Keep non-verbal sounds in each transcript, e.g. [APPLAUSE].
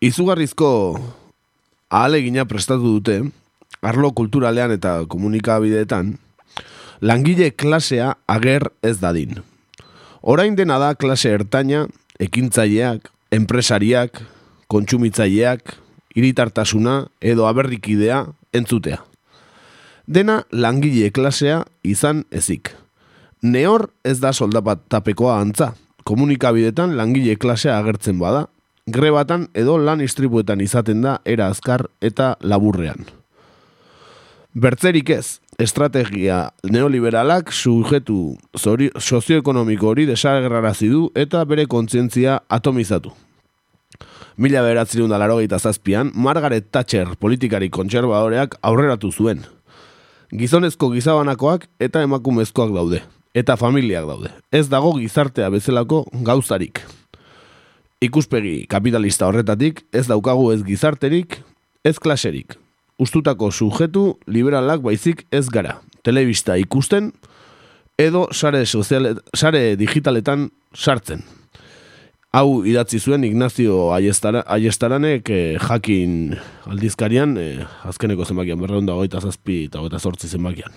Izugarrizko ahalegina prestatu dute, arlo kulturalean eta komunikabideetan, langile klasea ager ez dadin. Orain dena da klase ertaina, ekintzaileak, enpresariak, kontsumitzaileak, iritartasuna edo aberrikidea entzutea. Dena langile klasea izan ezik. Neor ez da soldapat tapekoa antza. Komunikabidetan langile klasea agertzen bada, grebatan edo lan istribuetan izaten da era azkar eta laburrean. Bertzerik ez, estrategia neoliberalak sujetu zori, sozioekonomiko hori desagerrarazi du eta bere kontzientzia atomizatu. Mila beratzen da zazpian, Margaret Thatcher politikari kontserbadoreak aurreratu zuen. Gizonezko gizabanakoak eta emakumezkoak daude, eta familiak daude. Ez dago gizartea bezalako gauzarik. Ikuspegi kapitalista horretatik ez daukagu ez gizarterik, ez klaserik. Ustutako sujetu liberalak baizik ez gara. Telebista ikusten edo sare, soziale, sare digitaletan sartzen. Hau idatzi zuen Ignacio Aiestara, Aiestaranek eh, jakin aldizkarian, eh, azkeneko zenbakian, berreunda goita zazpi eta goita zortzi zenbakian.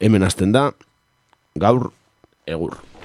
Hemen hasten da, gaur egur.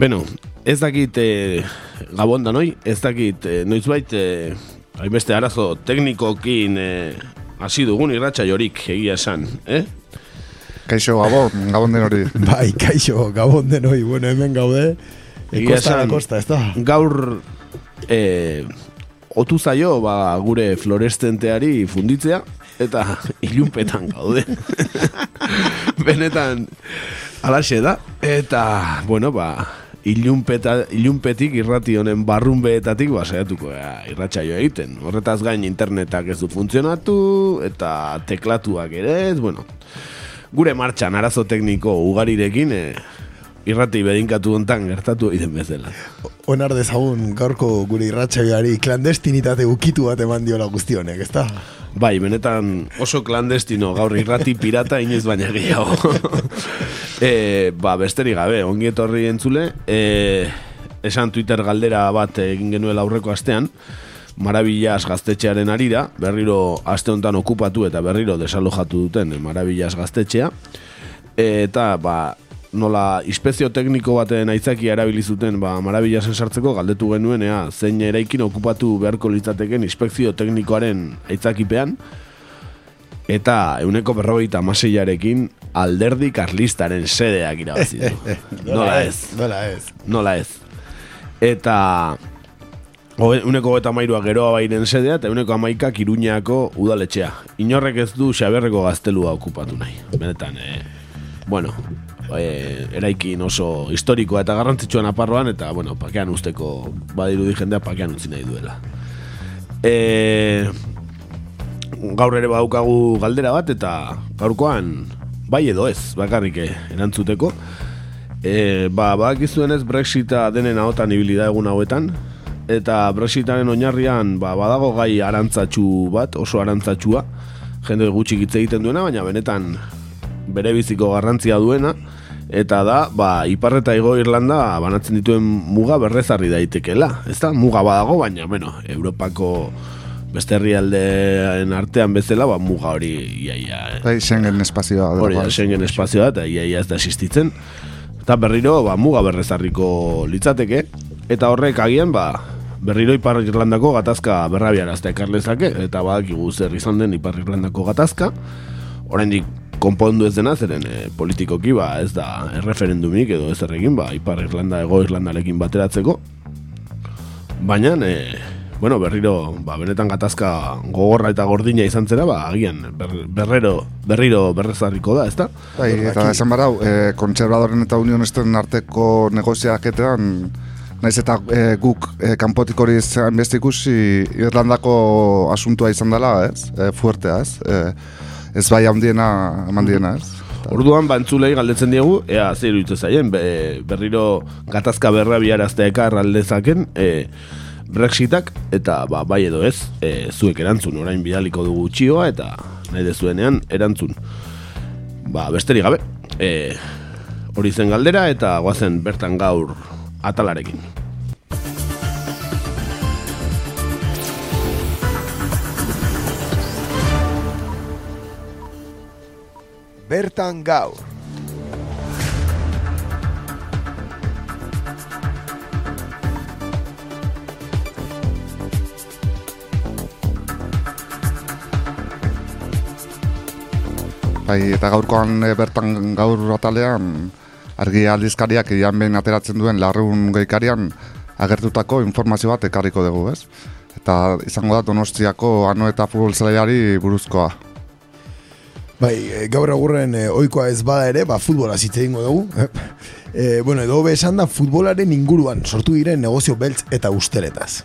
Beno, ez dakit e, gabon da noi, ez dakit e, noizbait e, hainbeste arazo teknikokin e, hasi dugun irratxa jorik egia esan, eh? Kaixo, gabon, gabon den hori. [LAUGHS] Bai, kaixo, gabon denoi, bueno, hemen gaude. Egia Kosta kosta, ez da? Gaur e, otu zaio ba, gure fluorescenteari funditzea eta [LAUGHS] ilunpetan gaude. [LAUGHS] Benetan alaxe da eta bueno, ba ilunpeta, ilunpetik irrati honen barrunbeetatik ba, saiatuko ja, irratsaio egiten. Horretaz gain internetak ez du funtzionatu eta teklatuak ere ez, bueno. Gure martxan arazo tekniko ugarirekin e, irrati bedinkatu hontan gertatu egiten bezala. Onar dezagun gaurko gure irratxaiari klandestinitate ukitu bat eman diola guztionek, ez da? Bai, benetan oso klandestino gaur irrati pirata inoiz baina gehiago. [LAUGHS] e, ba, besterik gabe, ongi etorri entzule, e, esan Twitter galdera bat egin genuela aurreko astean, Marabillas gaztetxearen arira, berriro aste honetan okupatu eta berriro desalojatu duten Marabillas gaztetxea, eta ba, nola inspezio tekniko baten aitzakia erabili zuten ba, Marabillasen sartzeko galdetu genuen ea, zein eraikin okupatu beharko litzateken inspekzio teknikoaren aitzakipean, eta euneko berrogeita amaseiarekin alderdi karlistaren sedeak irabazi du. [LAUGHS] Nola ez. Nola ez. Nola ez. Eta Uneko eta mairuak geroa bairen sedea eta uneko amaikak iruñako udaletxea. Inorrek ez du xaberreko gaztelua okupatu nahi. Benetan, e, bueno, e, eraikin oso historikoa eta garrantzitsuan aparroan eta, bueno, pakean usteko badirudi jendea pakean utzi nahi duela. E, gaur ere badaukagu galdera bat eta gaurkoan bai edo ez, bakarrik eh, erantzuteko. E, ba, badakizuen ez Brexita denen ahotan ibili da egun hauetan, eta Brexitaren oinarrian ba, badago gai arantzatsu bat, oso arantzatxua, jende gutxi hitz egiten duena, baina benetan bere biziko garrantzia duena, eta da, ba, Ipar eta Igo Irlanda banatzen dituen muga berrezarri daitekela. Ez da, muga badago, baina, bueno, Europako beste herrialdeen artean bezala, ba, muga hori iaia, Bai, Schengen espazioa. hori da, Schengen espazioa, eta iaia ez da existitzen. Eta berriro, ba, muga berrezarriko litzateke, eta horrek agian, ba, berriro Ipar Irlandako gatazka berrabiaraztea ekarlezake, eta badakigu zer izan den Ipar Irlandako gatazka, oraindik konpondu ez dena, zeren e, politikoki ba, ez da erreferendumik edo ez errekin, ba, Ipar Irlanda ego Irlandarekin bateratzeko. Baina, e, bueno, berriro, ba, benetan gatazka gogorra eta gordina izan zera, ba, agian ber, berrero, berriro berrezarriko da, ezta? Bai, eta esan barau, e, kontserbadoren eta unionesten arteko negoziaketan Naiz eta e, guk e, kanpotik hori zain beste ikusi Irlandako asuntua izan dela, ez? E, fuertea, ez? E, ez bai handiena eman diena, ez? Orduan bantzulei galdetzen diegu, ea zer iruditzen zaien, be, berriro gatazka berra biaraztea ekar aldezaken, e, Brexitak, eta ba, bai edo ez, e, zuek erantzun, orain bidaliko dugu txioa, eta nahi dezuenean erantzun. Ba, besterik gabe, e, hori zen galdera, eta goazen bertan gaur atalarekin. Bertan gaur. Bai, eta gaurkoan e, bertan gaur atalean argi aldizkariak ian behin ateratzen duen larrun geikarian agertutako informazio bat ekarriko dugu, ez? Eta izango da Donostiako ano eta futbol zelaiari buruzkoa. Bai, e, gaur agurren e, oikoa ez bada ere, ba, futbola zitze dingo dugu. E, [LAUGHS] bueno, edo be esan da futbolaren inguruan sortu diren negozio beltz eta usteretaz.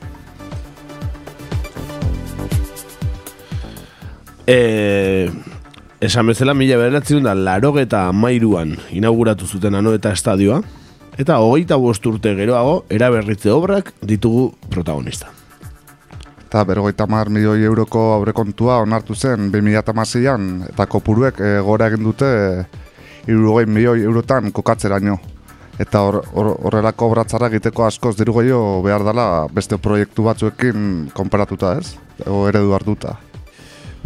E, esan bezala mila bederatzen da laro eta mairuan inauguratu zuten ano eta estadioa, eta hogeita bost urte geroago eraberritze obrak ditugu protagonista. Eta berrogeita mar milioi euroko aurrekontua onartu zen 2006an eta kopuruek e, gora egin dute irurogei milioi eurotan kokatzeraino. Eta hor- hor- horrelako obratzara egiteko askoz diru gehiago behar dela beste proiektu batzuekin konparatuta ez? O eredu hartuta.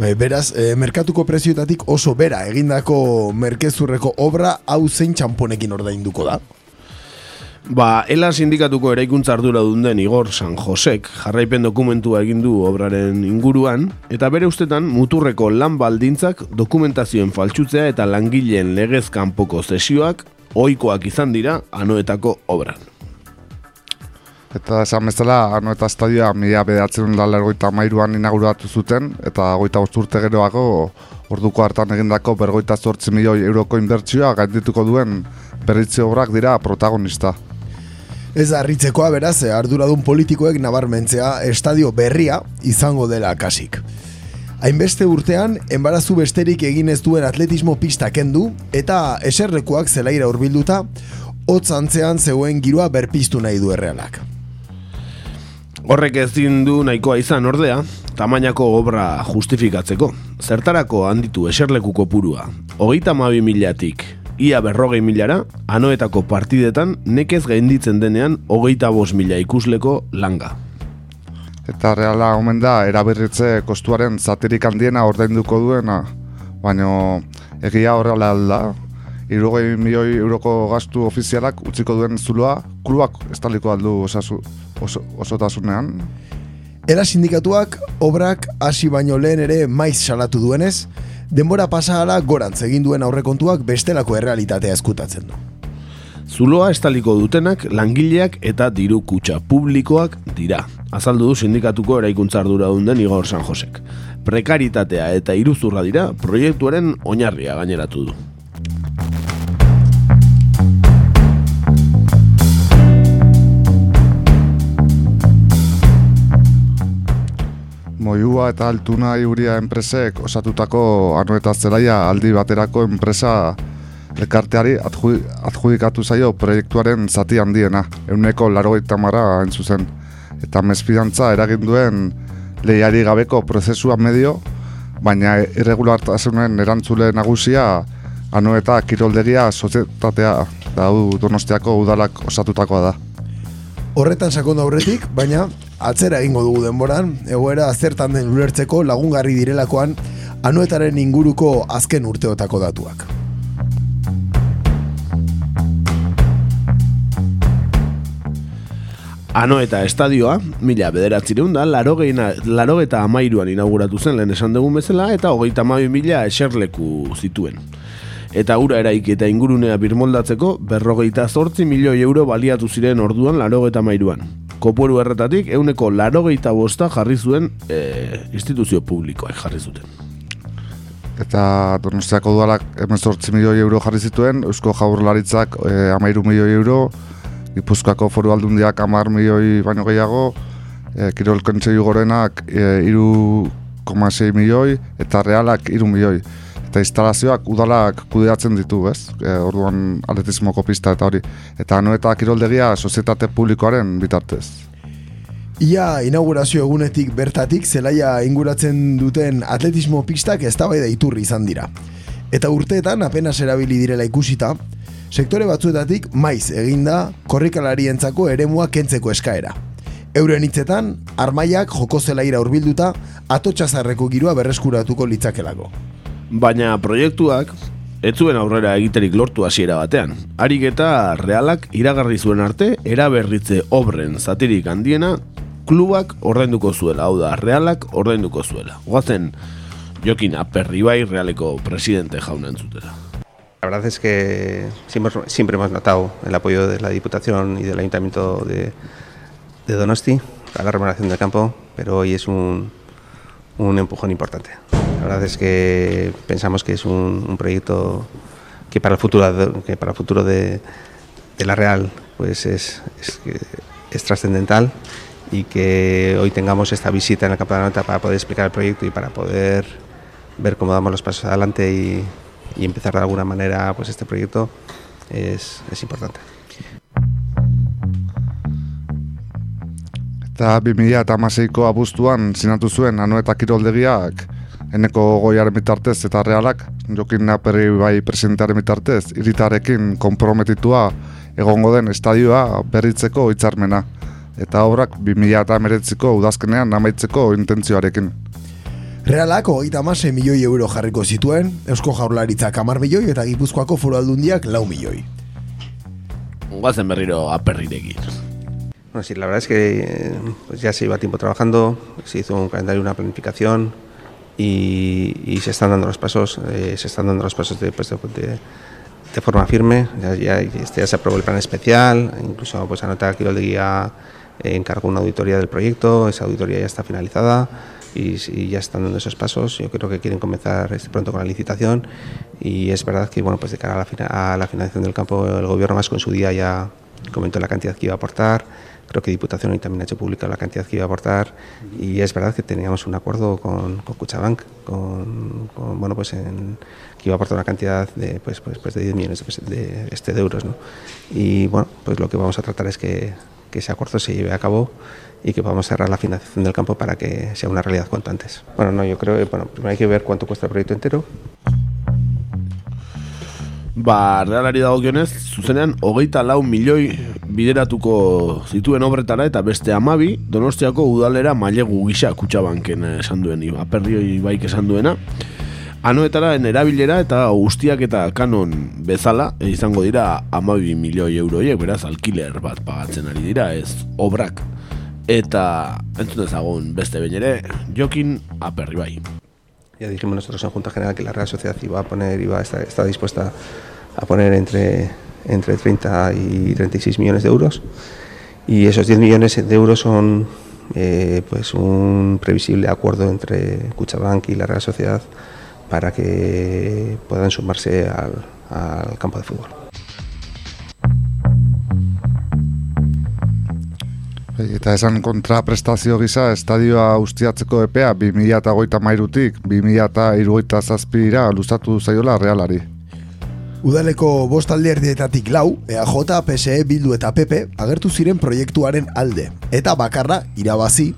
Bai, beraz, e, merkatuko prezioetatik oso bera egindako merkezurreko obra hau zein txamponekin ordainduko da. Ba, Ela sindikatuko eraikuntza ardura den Igor San Josek jarraipen dokumentua egin du obraren inguruan eta bere ustetan muturreko lan baldintzak dokumentazioen faltsutzea eta langileen legez kanpoko sesioak ohikoak izan dira anoetako obran. Eta esan bezala, ano eta estadioa mila bedatzen da lergoita mairuan inauguratu zuten, eta goita urte geroago orduko hartan egindako bergoita zortzi milioi euroko inbertsioa gaindituko duen berritze obrak dira protagonista. Ez harritzekoa beraz, arduradun politikoek nabarmentzea estadio berria izango dela kasik. Hainbeste urtean, enbarazu besterik egin ez duen atletismo pista kendu eta eserlekuak zelaira hurbilduta, hotz antzean zegoen giroa berpiztu nahi du errealak. Horrek ezin du nahikoa izan ordea, tamainako obra justifikatzeko. Zertarako handitu eserleku kopurua, hogeita mabi milatik, ia berrogei milara, anoetako partidetan nekez gainditzen denean hogeita bos mila ikusleko langa. Eta reala omen da, eraberritze kostuaren zatirik handiena ordainduko duena, baino egia horrela alda, irugei milioi euroko gastu ofizialak utziko duen zuloa, klubak estaliko aldu osasu, oso, osotasunean. Era sindikatuak obrak hasi baino lehen ere maiz salatu duenez, denbora pasahala gorantz egin duen aurrekontuak bestelako errealitatea eskutatzen du. Zuloa estaliko dutenak langileak eta diru kutxa publikoak dira. Azaldu du sindikatuko eraikuntza ardura den Igor San Josek. Prekaritatea eta iruzurra dira proiektuaren oinarria gaineratu du. Moiua eta Altuna Iuria enpresek osatutako ano eta zelaia aldi baterako enpresa elkarteari adju- adjudikatu zaio proiektuaren zati handiena, euneko larogeita mara hain zuzen. Eta mezpidantza eragin duen lehiari gabeko prozesua medio, baina irregulartasunen erantzule nagusia ano eta kiroldegia sozietatea, da donostiako udalak osatutakoa da. Horretan sakondu aurretik, baina atzera egingo dugu denboran, egoera zertan den ulertzeko lagungarri direlakoan anuetaren inguruko azken urteotako datuak. Ano eta estadioa, mila bederatzireun da, laro eta amairuan inauguratu zen lehen esan dugun bezala, eta hogeita amabi mila eserleku zituen. Eta ura eraik eta ingurunea birmoldatzeko, berrogeita zortzi milioi euro baliatu ziren orduan laro eta amairuan. Kopueru erretatik, euneko larogeita bosta jarri zuen e, instituzio publikoak jarri zuten. Eta Donostiako udalak 18 milioi euro jarri zituen, Eusko Jaurlaritzak e, amairu milioi euro, Gipuzkoako foru aldundiak amar milioi baino gehiago, e, Kirol Kontseilu gorenak e, iru milioi, eta realak iru milioi. Eta instalazioak udalak kudeatzen ditu, ez? E, orduan atletismoko pista eta hori. Eta ano eta kiroldegia sozietate publikoaren bitartez. Ia inaugurazio egunetik bertatik zelaia inguratzen duten atletismo pistak ez iturri izan dira. Eta urteetan apenas erabili direla ikusita, sektore batzuetatik maiz eginda korrikalarientzako eremua kentzeko eskaera. Euren hitzetan, armaiak joko zelaira urbilduta, atotxazarreko girua berreskuratuko litzakelako. Baina proiektuak, ez zuen aurrera egiterik lortu hasiera batean. Harik eta realak iragarri zuen arte, eraberritze obren zatirik handiena, klubak ordainduko zuela, hau da, realak ordainduko zuela. Guazen, Jokin Aperribai realeko presidente jauna entzutera. La verdad es que siempre, siempre hemos notado el apoyo de la Diputación y del Ayuntamiento de, de Donosti a la remuneración del campo, pero hoy es un, un empujón importante. La verdad es que pensamos que es un, proyecto que para el futuro, que para el futuro de, la Real pues es, trascendental y que hoy tengamos esta visita en el campo de la nota para poder explicar el proyecto y para poder ver cómo damos los pasos adelante y, empezar de alguna manera pues este proyecto es, es importante. Eta 2000 eta amaseiko abuztuan sinatu zuen eneko goiaren bitartez eta realak jokin naperri bai presidentearen bitartez iritarekin komprometitua egongo den estadioa berritzeko hitzarmena eta obrak 2000 eta meretziko udazkenean amaitzeko intentzioarekin. Realak hogeita mase milioi euro jarriko zituen, Eusko Jaurlaritzak amar milioi eta Gipuzkoako foru aldundiak lau milioi. Guazen berriro aperrirekin. Bueno, sí, la verdad es que pues ya se iba tiempo trabajando, se hizo un calendario, una planificación y, se están dando los pasos, eh, se están dando los pasos de, pues, forma firme. Ya, ya, este ya se aprobó el plan especial, incluso pues anota que de guía encargó una auditoría del proyecto, esa auditoría ya está finalizada y, ya están dando esos pasos. Yo creo que quieren comenzar este pronto con la licitación y es verdad que bueno pues de cara a la, a la finalización del campo el gobierno más con su día ya comentó la cantidad que iba a aportar creo que Diputación hoy también ha hecho pública la cantidad que iba a aportar y es verdad que teníamos un acuerdo con, con Cuchabank con, con, bueno pues en, que iba a aportar una cantidad de pues, pues, pues de 10 millones de, de, este, de euros ¿no? y bueno pues lo que vamos a tratar es que, que ese acuerdo se lleve a cabo y que podamos cerrar la financiación del campo para que sea una realidad cuanto antes. Bueno, no, yo creo que bueno, primero hay que ver cuánto cuesta el proyecto entero. Ba, realari dagokionez, zuzenean, hogeita lau milioi bideratuko zituen obretara eta beste amabi, donostiako udalera mailegu gisa kutsabanken esan duen, aperrioi baik esan duena. Anoetara erabilera eta guztiak eta kanon bezala izango dira amabi milioi euroiek, beraz, alkiler bat pagatzen ari dira, ez obrak. Eta entzun ezagun beste behin ere, jokin aperri bai. Ya dijimos nosotros en Junta General que la Real Sociedad iba a poner, iba a estar, está dispuesta a poner entre, entre 30 y 36 millones de euros. Y esos 10 millones de euros son eh, pues un previsible acuerdo entre Cuchabank y la Real Sociedad para que puedan sumarse al, al campo de fútbol. Eta esan kontraprestazio gisa, estadioa ustiatzeko epea 2008 mairutik 2008 zazpira luzatu zaiola realari. Udaleko bost alderdietatik lau, EAJ, PSE, Bildu eta PP agertu ziren proiektuaren alde, eta bakarra irabazi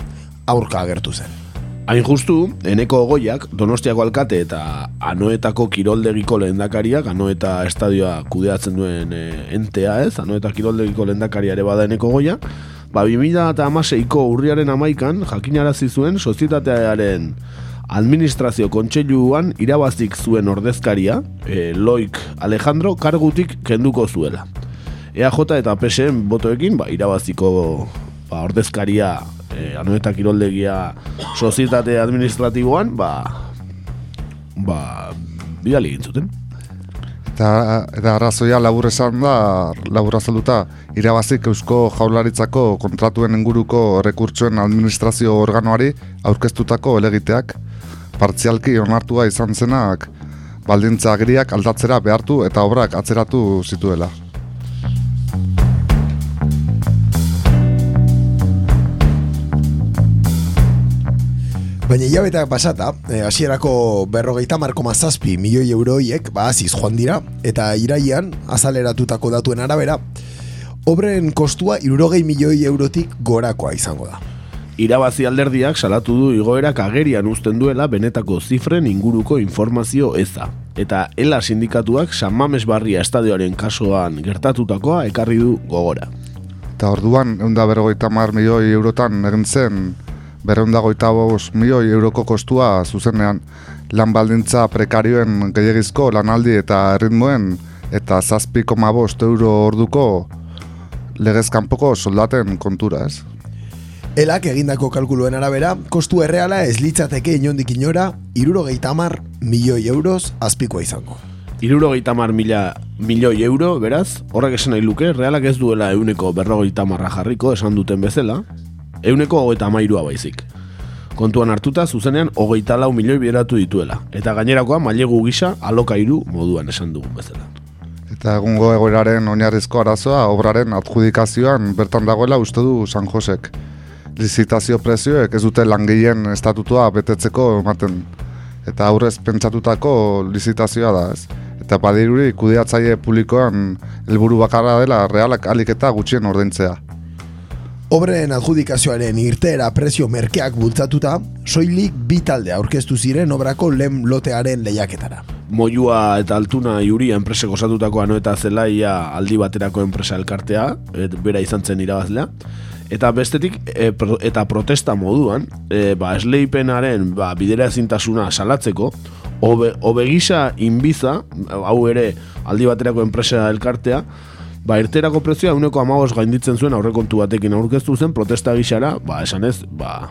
aurka agertu zen. Hain justu, eneko goiak, donostiako alkate eta anoetako kiroldegiko lehendakariak, anoeta estadioa kudeatzen duen e, entea ez, anoeta kiroldegiko lehendakaria ere bada eneko goia, ba, 2000 eta urriaren amaikan, jakinarazi zuen, sozietatearen administrazio kontseiluan irabazik zuen ordezkaria, e, Loik Alejandro, kargutik kenduko zuela. EAJ eta PSN botoekin, ba, irabaziko ba, ordezkaria e, anuetak iroldegia sozietate administratiboan, ba, ba, bidali gintzuten. Eta, eta arrazoia labur esan da, labur azalduta, irabazik eusko jaularitzako kontratuen inguruko rekurtsoen administrazio organoari aurkeztutako elegiteak, partzialki onartua izan zenak baldintza agriak aldatzera behartu eta obrak atzeratu zituela. Baina hilabeteak pasata, eh, hasierako e, berrogeita marko mazazpi milioi euroiek baziz joan dira, eta iraian azaleratutako datuen arabera, obren kostua irurogei milioi eurotik gorakoa izango da. Irabazi alderdiak salatu du igoerak agerian uzten duela benetako zifren inguruko informazio eza. Eta ela sindikatuak San Mames Barria estadioaren kasuan gertatutakoa ekarri du gogora. Eta orduan, eunda berrogeita mar milioi eurotan egin zen, berreunda goita milioi euroko kostua zuzenean lan baldintza prekarioen gehiagizko lanaldi eta erritmoen eta zazpi koma bost euro orduko legezkanpoko soldaten kontura ez. Elak egindako kalkuluen arabera, kostu erreala ez litzateke inondik inora, irurogeita hamar milioi euroz azpikoa izango. Irurogeita mar mila milioi euro, beraz, horrek esan nahi luke, realak ez duela euneko berrogeita marra jarriko esan duten bezala, euneko hogeita mairua baizik. Kontuan hartuta, zuzenean, hogeita lau milioi bideratu dituela, eta gainerakoa mailegu gisa alokairu moduan esan dugun bezala. Eta egungo egoeraren oinarrizko arazoa obraren adjudikazioan bertan dagoela uste du San Josek. Lizitazio prezioek ez dute langileen estatutua betetzeko ematen. Eta aurrez pentsatutako lizitazioa da ez. Eta badiruri kudeatzaile publikoan helburu bakarra dela realak alik eta gutxien ordaintzea. Obren adjudikazioaren irteera prezio merkeak bultzatuta, soilik bi talde aurkeztu ziren obrako lehen lotearen lehiaketara. Moiua eta altuna iuria enpresek osatutako ano eta zelaia aldi baterako enpresa elkartea, et, bera izan zen irabazlea. Eta bestetik, e, pro, eta protesta moduan, e, ba, esleipenaren ba, bidera ezintasuna salatzeko, obe, obegisa inbiza, hau ere aldi baterako enpresa elkartea, ba, irterako prezioa uneko amagos gainditzen zuen aurrekontu batekin aurkeztu zen protesta gixara, ba, esan ez, ba,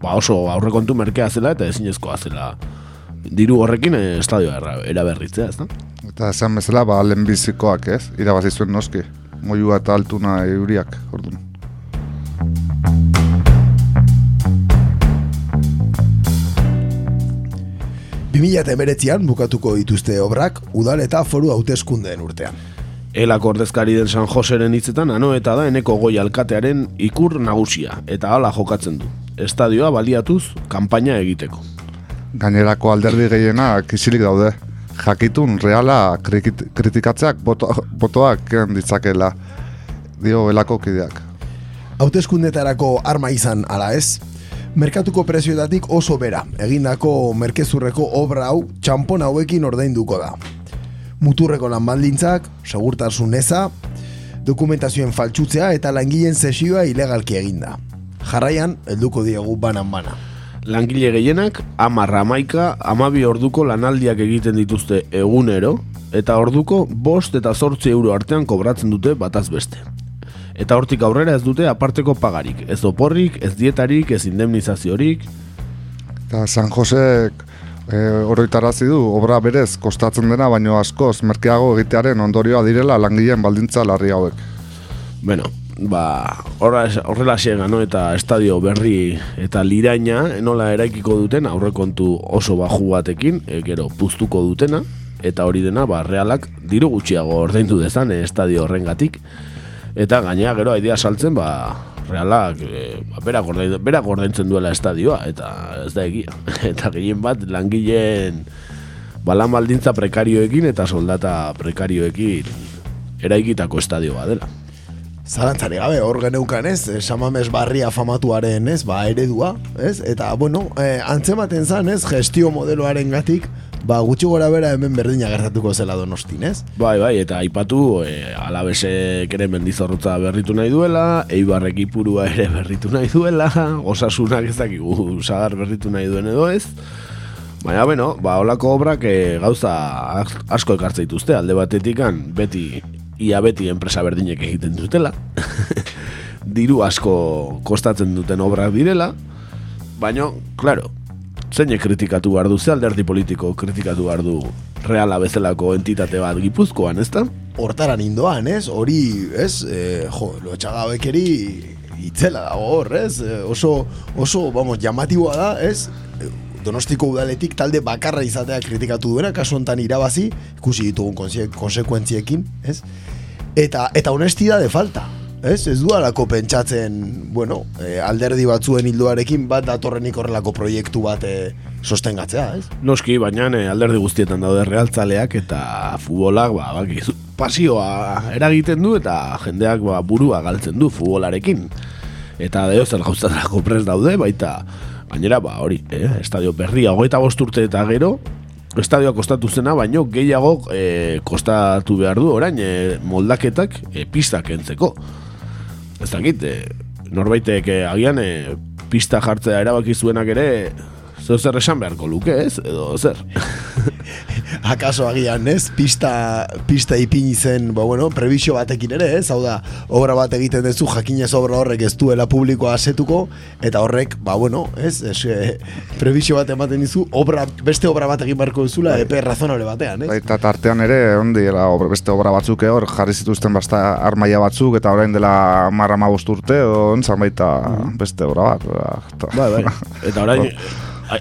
ba oso aurrekontu merkea zela eta ezinezkoa zela diru horrekin eh, estadioa eraberritzea, ez da? Eta esan bezala, ba, lehenbizikoak ez, irabazi zuen noski, moiua eta altuna euriak, orduan. Bimila eta emeretzian bukatuko dituzte obrak udal eta foru hauteskundeen urtean. Elako ordezkari den San Joseren hitzetan ano eta da eneko goi alkatearen ikur nagusia eta hala jokatzen du. Estadioa baliatuz kanpaina egiteko. Gainerako alderdi gehiena kisilik daude. Jakitun reala kritikatzeak boto, botoak ditzakela dio elako kideak. Hauteskundetarako arma izan ala ez, merkatuko prezioetatik oso bera, egindako merkezurreko obra hau txampon hauekin ordainduko da. Muturreko lan baldintzak, segurtasun eza, dokumentazioen faltsutzea eta langileen sesioa ilegalki eginda. Jarraian, helduko diegu banan-bana. Langile gehienak, amarra amaika, amabi orduko lanaldiak egiten dituzte egunero, eta orduko bost eta zortzi euro artean kobratzen dute bataz beste. Eta hortik aurrera ez dute aparteko pagarik, ez oporrik, ez dietarik, ez indemnizaziorik. Eta San Josek e, oroitarazi du, obra berez kostatzen dena, baino askoz merkeago egitearen ondorioa direla langileen baldintza larri hauek. Bueno, ba, horrela xega, no? eta estadio berri eta liraina nola eraikiko duten aurrekontu oso baju batekin, e, gero puztuko dutena, eta hori dena, ba, realak diru gutxiago ordaindu dezan e, estadio horrengatik, eta gainea gero aidea saltzen, ba, realak e, berak, ordain, berak ordaintzen duela estadioa, eta ez da egia, [LAUGHS] eta gehien bat langileen balan baldintza prekarioekin eta soldata prekarioekin eraikitako estadioa dela. Zalantzari gabe, hor geneukan ez, eh, samames barria famatuaren ez, ba, eredua, ez, eta, bueno, eh, antzematen zan ez, gestio modeloaren gatik, ba, gutxi gora bera hemen berdina gertatuko zela donostin, ez? Bai, bai, eta aipatu, e, alabesek ere mendizorrotza berritu nahi duela, eibarrek ipurua ere berritu nahi duela, osasunak ez dakigu sagar berritu nahi duen edo ez, Baina, bueno, ba, olako obrak e, gauza asko ekartza dituzte, alde batetikan beti ia beti enpresa berdinek egiten dutela. [LAUGHS] Diru asko kostatzen duten obrak direla. Baina, claro, zein kritikatu behar du, ze alderdi politiko kritikatu behar du reala bezalako entitate bat gipuzkoan, ez da? Hortaran indoan, ez? Hori, ez? E, jo, lo etxagabekeri itzela dago hor, ez? E, oso, oso, vamos, llamatiboa da, ez? Donostiko udaletik talde bakarra izatea kritikatu duena, kasu hontan irabazi, ikusi ditugun konsekuentziekin, ez? Eta, eta honestidade falta. Ez, ez dualako pentsatzen, bueno, e, alderdi batzuen hilduarekin bat datorrenik horrelako proiektu bat e, sostengatzea, ez? Noski, baina eh, alderdi guztietan daude realtzaleak eta futbolak, ba, bakizu, pasioa eragiten du eta jendeak ba, burua galtzen du futbolarekin. Eta deo zer gauzatarako prest daude, baita, gainera, ba, hori, eh, estadio berria, hogeita bost urte eta gero, estadioa kostatu zena, baino gehiago eh, kostatu behar du, orain, eh, moldaketak eh, pistak entzeko. Ez dakit, eh, norbaitek eh, agian eh, pista jartzea erabaki zuenak ere, zer zer esan beharko luke, ez? Edo zer? [LAUGHS] Akaso agian, ez? Pista, pista ipini zen, ba, bueno, prebizio batekin ere, ez? Hau da, obra bat egiten duzu, jakinez obra horrek ez duela publikoa asetuko, eta horrek, ba, bueno, ez? ez e, prebizio bat ematen dizu, obra, beste obra bat egin barko duzula, epe razonable batean, ez? Eta tartean ere, ondi, obra, beste obra batzuk hor jarri zituzten basta armaia batzuk, eta orain dela marra urte, edo ontzan baita beste obra bat. Bai, bai. [LAUGHS] Eta orain,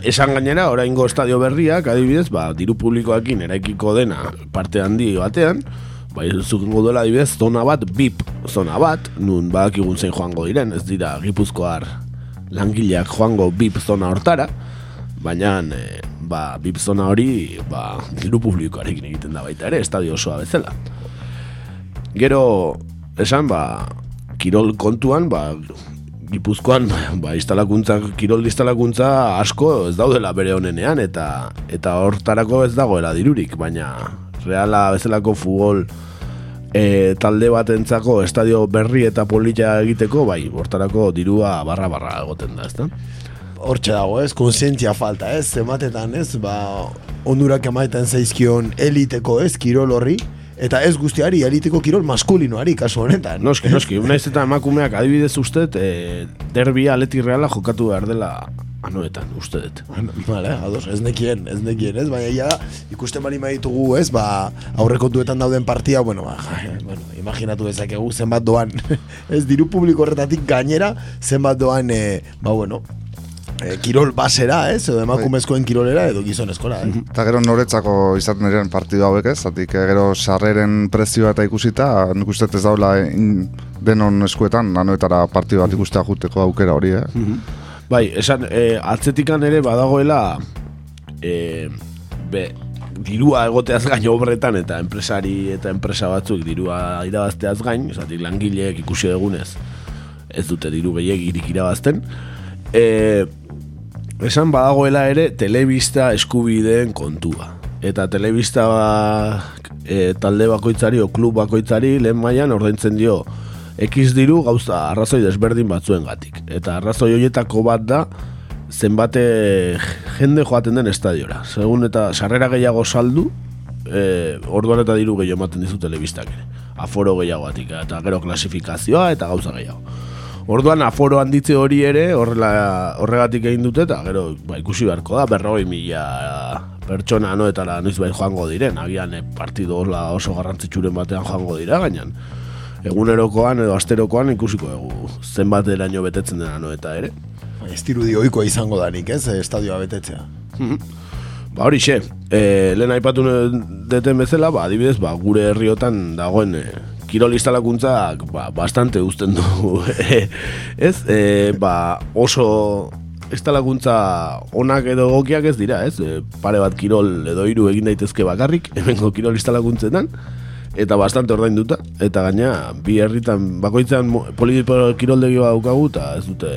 esan gainera, oraingo estadio berriak, adibidez, ba, diru publikoekin eraikiko dena parte handi batean, ba, zukengo duela adibidez, zona bat, bip zona bat, nun badakigun zein joango diren, ez dira gipuzkoar langileak joango bip zona hortara, baina e, ba, bip zona hori ba, diru publikoarekin egiten da baita ere, estadio osoa bezala. Gero, esan, ba, kirol kontuan, ba, Gipuzkoan ba, instalakuntza, kirol instalakuntza asko ez daudela bere honenean eta eta hortarako ez dagoela dirurik, baina reala bezalako futbol e, talde batentzako estadio berri eta polita egiteko, bai, hortarako dirua barra-barra egoten da, ezta? Hortxe dago, ez, konsientzia falta, ez, zematetan, ez, ba, onurak emaetan zaizkion eliteko, ez, kirol horri, eta ez guztiari eliteko kirol maskulinoari kasu honetan. Noski, noski, unaiz eta emakumeak adibidez ustet, e, derbia aleti reala jokatu behar dela anuetan, uste dut. Vale, ados, ez nekien, ez nekien, ez, baina ja, ikusten bali maitugu, ez, ba, aurrekontuetan dauden partia, bueno, ba, [LAUGHS] bueno, imaginatu dezakegu zenbat doan, [LAUGHS] ez, diru publiko horretatik gainera, zenbat doan, e, ba, bueno, e, kirol basera, ez? Edo emakumezkoen kirolera edo gizonezkoa, eh? Eta gero noretzako izaten diren partidu hauek, ez? Zatik eh, gero sarreren prezioa eta ikusita, nik uste ez daula denon eskuetan, nanoetara partidu bat ikustea juteko aukera hori, eh? Bai, esan, e, atzetikan ere badagoela e, be, dirua egoteaz gain obretan eta enpresari eta enpresa batzuk dirua irabazteaz gain, zatik langileek ikusi egunez ez dute diru behiek irabazten, e, esan badagoela ere telebista eskubideen kontua. Eta telebista e, talde bakoitzari o klub bakoitzari lehen mailan ordaintzen dio X diru gauza arrazoi desberdin batzuen gatik. Eta arrazoi horietako bat da zenbate jende joaten den estadiora. Segun eta sarrera gehiago saldu, e, orduan eta diru gehiago ematen dizu telebistak ere. Aforo gehiago batik, eta gero klasifikazioa eta gauza gehiago. Orduan aforo handitze hori ere horrela horregatik egin dute eta gero ba, ikusi beharko da berroi mila pertsona anoetara noiz bai joango diren. Agian e, partido oso garrantzitsuren batean joango dira gainan egunerokoan edo asterokoan ikusiko dugu zenbat eraino betetzen dena anoeta ere. Estiru dioikoa izango danik ez, estadioa betetzea. Mhm. Ba hori xe, e, lehen aipatu deten bezala, ba, adibidez, ba, gure herriotan dagoen e, kirol instalakuntzak ba, bastante uzten du [LAUGHS] ez e, ba, oso instalakuntza onak edo gokiak ez dira ez? E, pare bat kirol edo hiru egin daitezke bakarrik [LAUGHS] hemengo kirol instalakuntzetan eta bastante ordainduta eta gaina bi herritan bakoitzean politiko kiroldegi daukagu eta ez dute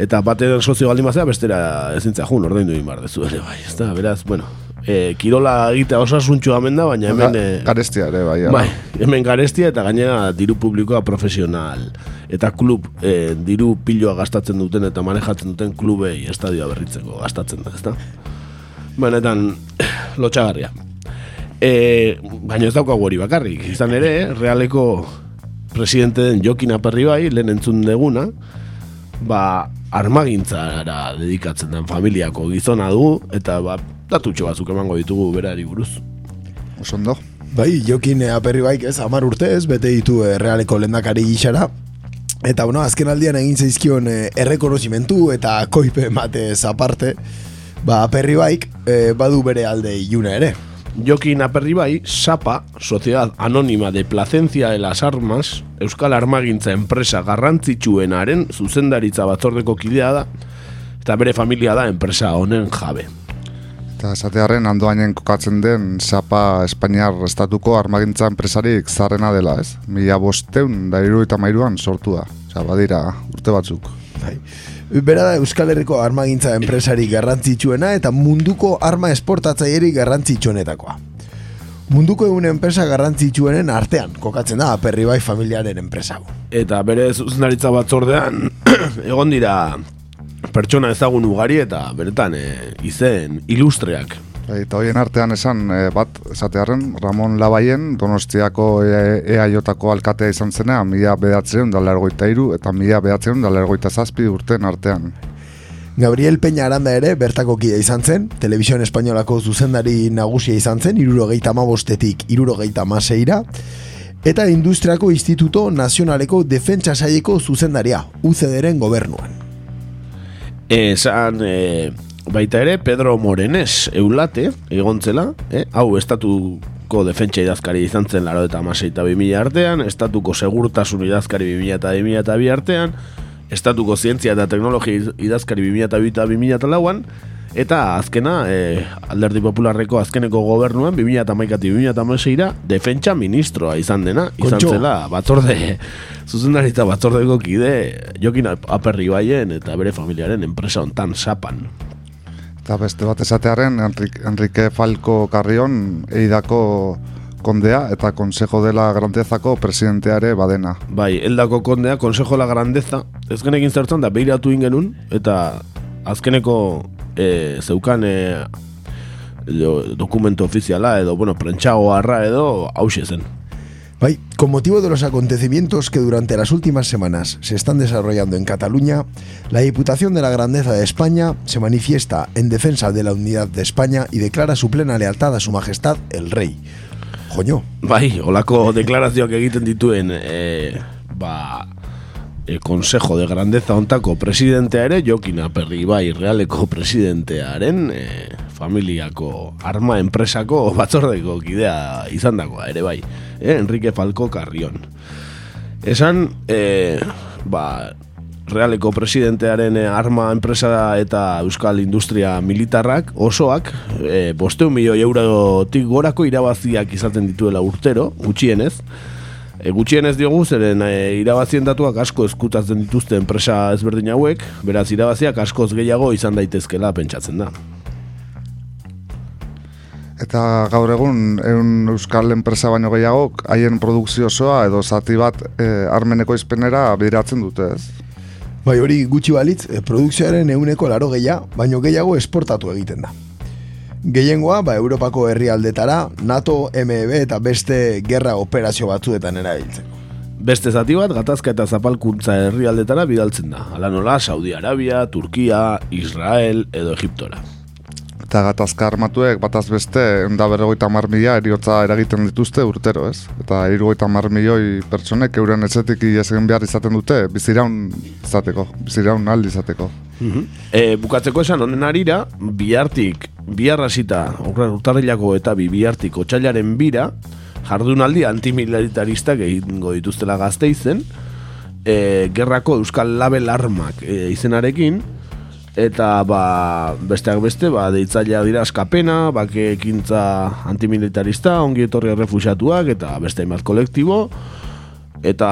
eta batean sozio baldin bestera ezintzea jun ordaindu egin bar dezu ere bai ezta? Beraz bueno e, kirola egitea osasuntxua hemen da, baina hemen... E, garestia ere, bai. Bai, hemen garestia eta gainera diru publikoa profesional. Eta klub, e, diru piloa gastatzen duten eta manejatzen duten klubei estadioa berritzeko gastatzen da, ezta? Benetan, lotxagarria. E, baina ez dauka hori bakarrik. Izan ere, realeko presidente den Jokin Aperri bai, lehen entzun deguna, ba, armagintzara dedikatzen den familiako gizona du, eta ba, datutxo batzuk emango ditugu berari buruz. Osondo. Bai, jokin aperri baik ez, amar urte ez, bete ditu errealeko lendakari gixara. Eta, bueno, azken aldian egin zaizkion eh, errekonozimentu eta koipe mate aparte, ba, aperri baik eh, badu bere alde iluna ere. Jokin Aperribai, SAPA, Sociedad Anónima de Placencia de las Armas, Euskal Armagintza enpresa garrantzitsuenaren zuzendaritza batzordeko kidea da, eta bere familia da enpresa honen jabe. Eta esatearen andoainen kokatzen den Sapa Espainiar Estatuko armagintza enpresarik zarrena dela, ez? Mila bosteun da eta mairuan sortu da. Osa, badira, urte batzuk. Bai. Bera da Euskal Herriko armagintza enpresari garrantzitsuena eta munduko arma esportatzaileri garrantzitsuenetakoa. Munduko egun enpresa garrantzitsuenen artean, kokatzen da Aperri bai familiaren enpresa. Eta bere zuzendaritza batzordean, [CLEARS THROAT] egon dira pertsona ezagun ugari eta beretan e, izen ilustreak. Eta horien artean esan, eh, bat, esatearen, Ramon Labaien, Donostiako E- EAJ-ko alkatea izan zena, mila behatzen da lergoita iru, eta mila behatzen da lergoita zazpi urten artean. Gabriel Peña Aranda ere bertako kide izan zen, Televisión Espainolako zuzendari nagusia izan zen, irurogeita amabostetik irurogeita amaseira, eta Industriako Instituto Nazionaleko Defentsa Saieko zuzendaria, UCD-ren gobernuan. Esan e, baita ere Pedro Morenes eulate egontzela, eh? hau estatuko defentsa idazkari izan zen laro eta amasei eta artean, estatuko segurtasun idazkari bimila eta bimila eta bi artean, estatuko zientzia eta teknologia idazkari bimila eta bi eta azkena e, alderdi popularreko azkeneko gobernuan 2000 eta maikati 2000 eta maseira defentsa ministroa izan dena izan Kontxo. zela batzorde [LAUGHS] zuzendaritza batzordeko kide jokin aperri baien eta bere familiaren enpresa hontan sapan Eta beste bat esatearen, Enrique, Enrique Falco Carrion, eidako kondea eta Consejo de la Grandezako presidenteare badena. Bai, eldako kondea, Consejo de la Grandeza, ez genekin zertzen da, behiratu ingenun, eta azkeneko e, zeukan e, edo, dokumento ofiziala edo, bueno, prentxago arra edo, hause zen. Bai, con motivo de los acontecimientos que durante las últimas semanas se están desarrollando en Cataluña, la Diputación de la Grandeza de España se manifiesta en defensa de la unidad de España y declara su plena lealtad a su majestad el rey. Joño, Bai, olako [LAUGHS] deklarazioak egiten dituen e, ba, e, Consejo de Grandeza ontako presidentea ere Jokin Aperri bai realeko presidentearen e, familiako arma enpresako batzordeko kidea izandakoa ere bai e, Enrique Falco Carrion Esan, e, ba, realeko presidentearen arma enpresa eta euskal industria militarrak osoak e, bosteun milioi eurotik gorako irabaziak izaten dituela urtero, gutxienez. E, gutxienez diogu, zeren e, irabazien datuak asko eskutatzen dituzte enpresa ezberdin hauek, beraz irabaziak askoz gehiago izan daitezkela pentsatzen da. Eta gaur egun, eun euskal enpresa baino gehiago, haien produkzio osoa edo zati bat eh, armeneko izpenera bideratzen dute ez. bai hori gutxi balitz, eh, produkzioaren euneko laro gehia, baino gehiago esportatu egiten da. Gehiengoa, ba, Europako herrialdetara, NATO, MEB eta beste gerra operazio batzuetan erabiltzeko. Beste zati bat, gatazka eta zapalkuntza herrialdetara bidaltzen da. Hala nola, Saudi Arabia, Turkia, Israel edo Egiptora. Eta gatazka armatuek bataz beste enda berrogeita mar mila eriotza eragiten dituzte urtero, ez? Eta irugoita mar milioi pertsonek euren etxetik ies egin behar izaten dute biziraun izateko, biziraun aldi izateko. E, bukatzeko esan honen arira, bihartik, bihar hasita, urtarrilako eta bi bihartik otxailaren bira, jardunaldi antimilitaristak egingo dituztela gazteizen, e, gerrako Euskal Label Armak e, izenarekin, eta ba, besteak beste, ba, deitzailea dira askapena, bake ekintza antimilitarista, ongi etorri refusiatuak, eta beste hainbat kolektibo, eta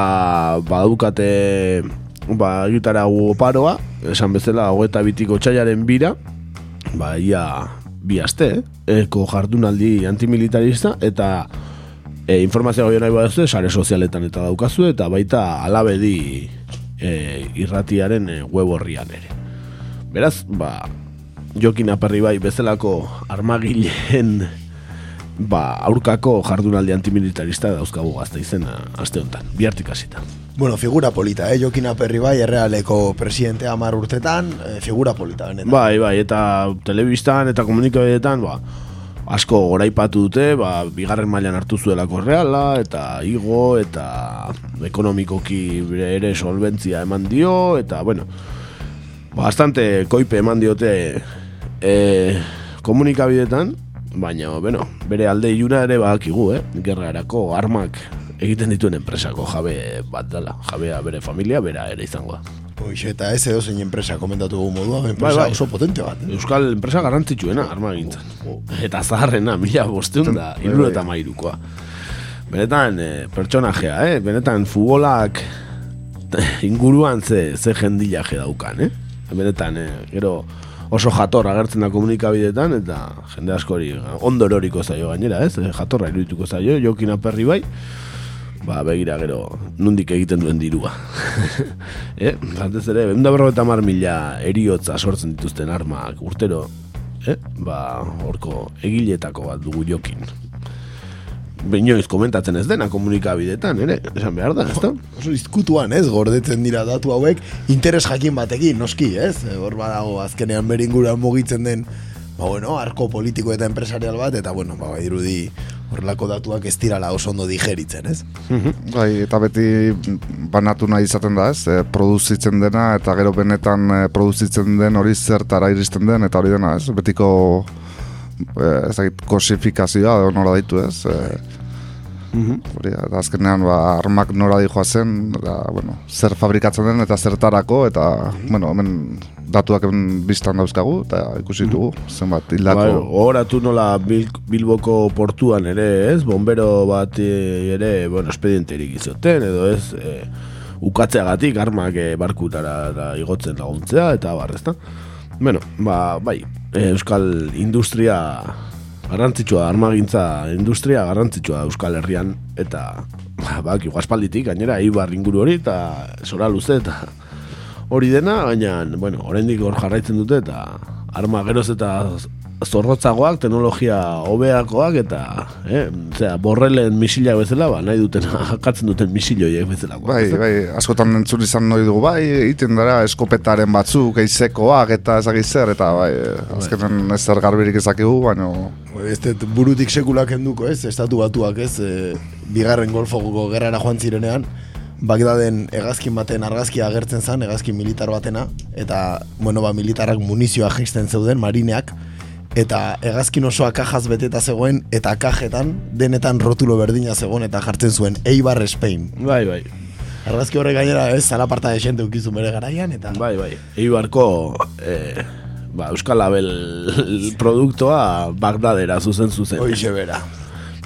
badukate ba, gitara oparoa, esan bezala hogeta bitiko txaiaren bira, ba, ia bi aste, eh? eko jardunaldi antimilitarista, eta e, informazio gehiago nahi badazue, sare sozialetan eta daukazu, eta baita alabedi e, irratiaren e, web horrian ere. Beraz, ba, Jokin Aperri bai bezalako armagileen ba, aurkako jardunaldi antimilitarista dauzkagu gazte izena aste honetan, bihartik hasita. Bueno, figura polita, eh? Jokin Aperri bai, errealeko presidentea amar urtetan, eh, figura polita, benetan. Bai, bai, eta telebistan eta komunikabideetan, ba, asko goraipatu dute, ba, bigarren mailan hartu zuelako reala, eta igo, eta ekonomikoki ere solventzia eman dio, eta, bueno, bastante koipe eman diote e, komunikabideetan, baina, bueno, bere alde iluna ere badakigu, eh? Gerrarako armak egiten dituen enpresako jabe bat dela. Jabea bere familia, bera ere izango da. Hoxe, eta ez edo zein enpresa komentatu dugu modua, Bai, enpresa bai. oso potente bat. eh? Euskal enpresa garrantzitsuena arma gintzen. Eta zaharrena, mila bosteun da, Bai, iruro bai. eta mairukoa. Benetan, eh, pertsonajea, eh? Benetan, futbolak inguruan ze, ze jendilaje daukan, eh? Benetan, eh, gero oso jator agertzen da komunikabidetan, eta jende askori ondo eroriko zaio gainera, ez? Eh, Jatorra irudituko zaio, jokin aperri bai, ba, begira gero, nundik egiten duen dirua. [LAUGHS] eh? Batez ere, eunda berrogeta mar mila eriotza sortzen dituzten armak urtero, eh? ba, horko egiletako bat dugu jokin. Beinoiz komentatzen ez dena komunikabidetan, ere, esan behar da, ez da? Oso izkutuan, ez, gordetzen dira datu hauek, interes jakin batekin, noski, ez? Hor badago, azkenean beringuran mugitzen den, ba, bueno, arko politiko eta empresarial bat, eta, bueno, ba, irudi horrelako datuak ez dirala oso ondo digeritzen, ez? Bai, eta beti banatu nahi izaten da, ez? E, produzitzen dena eta gero benetan e, produzitzen den hori zertara iristen den eta hori dena, ez? Betiko e, ez dakit, kosifikazioa nola ditu, ez? E, hori, eta azkenean ba, armak nora dijoa zen, eta, bueno, zer fabrikatzen den eta zertarako, eta, bueno, hemen datuak hemen biztan dauzkagu, eta ikusi dugu, zenbat hildako... Bai, gogoratu nola Bil Bilboko portuan ere, ez? Bombero bat ere, bueno, espedienterik izoten, edo ez, e, ukatzeagatik armak e, barkutara da igotzen laguntzea, eta bar, ezta? Bueno, ba, bai, e, Euskal Industria garrantzitsua, armagintza industria garrantzitsua Euskal Herrian, eta, ba, bak, aspalditik, gainera, Ibar inguru hori, eta zora luze, eta hori dena, baina, bueno, oraindik hor jarraitzen dute, eta arma geroz eta zorrotzagoak, teknologia hobeakoak, eta, eh, zera, borrelen misilak bezala, ba, nahi duten, [LAUGHS] akatzen duten misiloiek bezala. Bai, bai, askotan entzun izan nahi dugu, bai, egiten dara eskopetaren batzuk, eizekoak eta ezagik zer, eta bai, azkenen ez zer garbirik ezakigu, baina... Ez dut burutik sekulak enduko, ez? Estatu batuak, ez? E, bigarren golfoko gerrara joan zirenean, Bagdaden hegazkin baten argazkia agertzen zen, hegazkin militar batena, eta, bueno, ba, militarrak munizioa jeisten zeuden, marineak, eta hegazkin osoa kajaz beteta zegoen, eta kajetan denetan rotulo berdina zegoen, eta jartzen zuen Eibar Spain. Bai, bai. Argazki horrek gainera, ez, zalaparta de xente ukizun bere garaian, eta... Bai, bai. Eibarko, eh, ba, Euskal Label produktoa Bagdadera zuzen zuzen. Hoixe bera.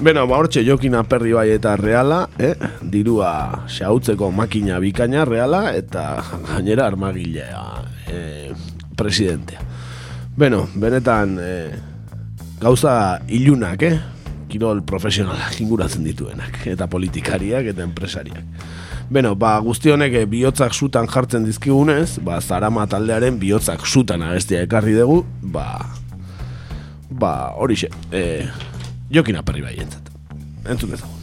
Beno, ba, hortxe jokin aperri bai eta reala, eh? dirua xautzeko makina bikaina reala, eta gainera armagilea eh, presidentea. Beno, benetan eh, gauza ilunak, eh? kirol profesionalak inguratzen dituenak, eta politikariak eta enpresariak. Beno, ba, guzti honek eh, bihotzak sutan jartzen dizkigunez, ba, zarama taldearen bihotzak sutan abestia ekarri dugu, ba, ba, horixe, eh, jokin aperri bai entzat. Entzun dezagun.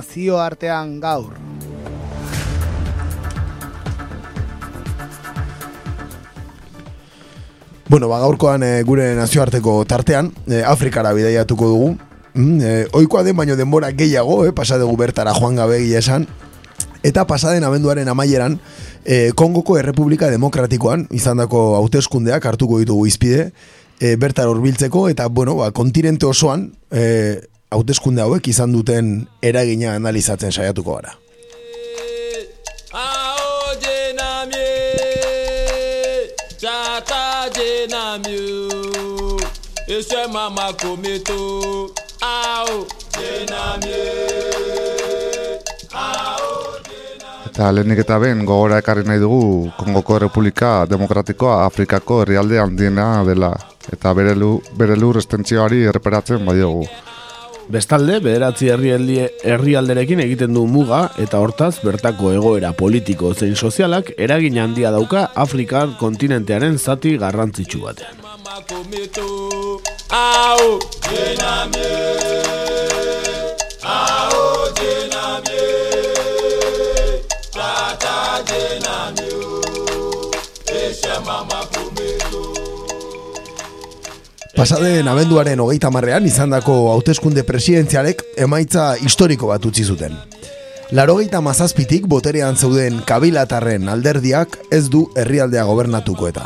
Nazioartean gaur. Bueno, ba, gaurkoan e, gure nazioarteko tartean, e, Afrikara bidaiatuko dugu. Mm, e, oikoa den baino denbora gehiago, eh, pasa dugu bertara joan gabe esan. Eta pasaden abenduaren amaieran, e, Kongoko Errepublika Demokratikoan, izandako hauteskundeak hartuko ditugu izpide, e, bertara horbiltzeko, eta, bueno, ba, kontinente osoan, e, hauteskunde hauek izan duten eragina analizatzen saiatuko gara. Ese mama kometo Ao Eta lehenik eta ben gogora ekarri nahi dugu Kongoko Republika Demokratikoa Afrikako herrialde handiena dela eta bere, lu, bere lur estentzioari erreperatzen badiogu. Bestalde, bederatzi herrialde, herrialderekin egiten du muga eta hortaz bertako egoera politiko zein sozialak eragin handia dauka Afrikar kontinentearen zati garrantzitsu batean. kometo Pasaden abenduaren hogeita marrean izandako hauteskunde presidentzialek emaitza historiko bat utzi zuten. Larogeita mazazpitik boterean zeuden kabilatarren alderdiak ez du herrialdea gobernatuko eta.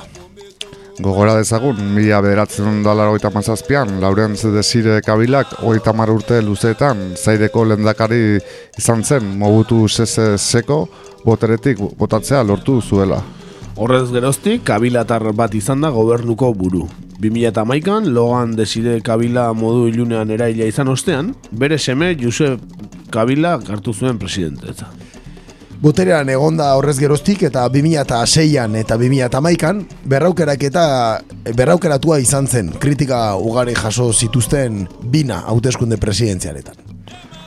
Gogora dezagun, mila bederatzen da laro mazazpian, Lauren Desire Kabilak hogeita mar urte luzeetan, zaireko lendakari izan zen, mobutu sese seko, boteretik botatzea lortu zuela. Horrez geroztik, kabilatar bat izan da gobernuko buru. 2008an, Logan Desire Kabila modu ilunean eraila izan ostean, bere seme Josep Kabila hartu zuen presidentetza. Boterean egonda horrez geroztik eta 2006an eta 2008an berraukerak eta berraukeratua izan zen kritika ugari jaso zituzten bina hauteskunde presidentzialetan.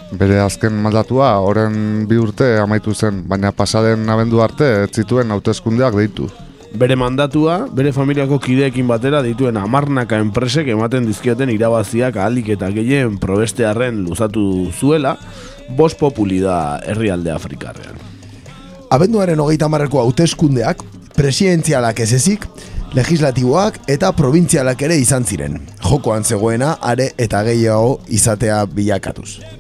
Bere azken maldatua, oren bi urte amaitu zen, baina pasaden abendu arte ez zituen hauteskundeak deitu. Bere mandatua, bere familiako kideekin batera dituen amarnaka enpresek ematen dizkioten irabaziak ahalik eta gehien probestearren luzatu zuela, bos populi da herrialde Afrikarrean. Abenduaren hogeita marreko hauteskundeak, presidentzialak ez ezik, legislatiboak eta provintzialak ere izan ziren. Jokoan zegoena, are eta gehiago izatea bilakatuz.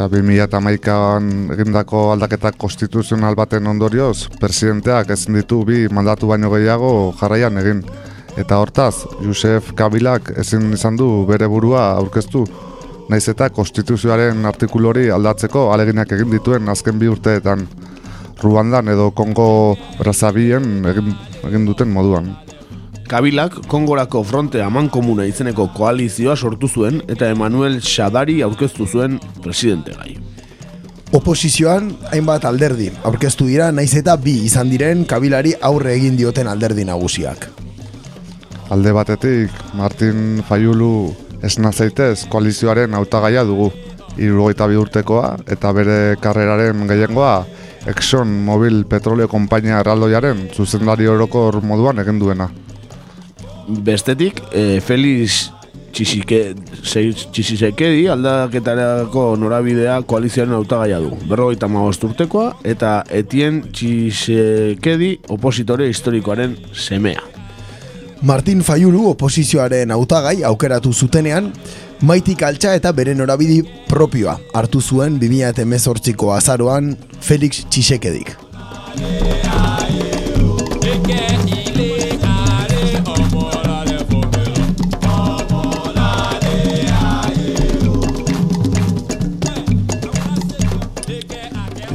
Eta 2008an egindako aldaketak konstituzional baten ondorioz, presidenteak ezin ditu bi mandatu baino gehiago jarraian egin. Eta hortaz, Josef Kabilak ezin izan du bere burua aurkeztu, naiz eta konstituzioaren artikulori aldatzeko aleginak egin dituen azken bi urteetan. Ruandan edo Kongo Brazabien egin, egin duten moduan. Kabilak Kongorako fronte aman komuna izeneko koalizioa sortu zuen eta Emmanuel Shadari aurkeztu zuen presidente gai. Oposizioan hainbat alderdi aurkeztu dira naiz eta bi izan diren kabilari aurre egin dioten alderdi nagusiak. Alde batetik, Martin Fayulu esna zaitez koalizioaren hautagaia dugu. Irurogeita bi urtekoa eta bere karreraren gehiengoa Exxon Mobil Petroleo Kompainia Erraldoiaren zuzendari orokor moduan egin duena. Bestetik, e, Felix Txisike, Txisisekedi aldaketarako norabidea koalizioaren hautagaia du. Berrogeita magost urtekoa eta Etien Txisekedi opositore historikoaren semea. Martin Fayulu oposizioaren hautagai aukeratu zutenean, maitik altxa eta bere norabidi propioa hartu zuen 2018ko azaroan Felix Txisekedik.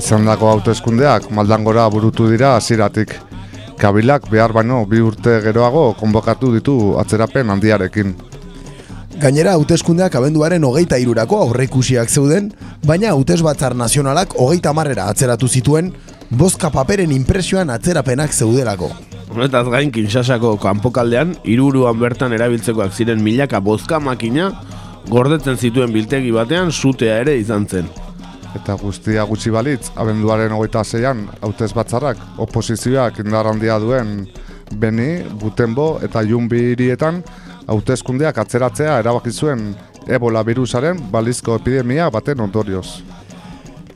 Izandako hauteskundeak maldangora burutu dira hasieratik. Kabilak behar baino bi urte geroago konbokatu ditu atzerapen handiarekin. Gainera, hauteskundeak abenduaren hogeita irurako aurreikusiak zeuden, baina hautes batzar nazionalak hogeita marrera atzeratu zituen, bozka paperen impresioan atzerapenak zeudelako. Honetaz gain, Kinshasako kanpokaldean, iruruan bertan erabiltzekoak ziren milaka bozka makina, gordetzen zituen biltegi batean sutea ere izan zen. Eta guztia gutxi balitz, abenduaren hogeita zeian, hautez batzarrak, oposizioak indar handia duen Beni, Butenbo eta Jumbi hirietan, hautezkundeak atzeratzea erabaki zuen Ebola virusaren balizko epidemia baten ondorioz.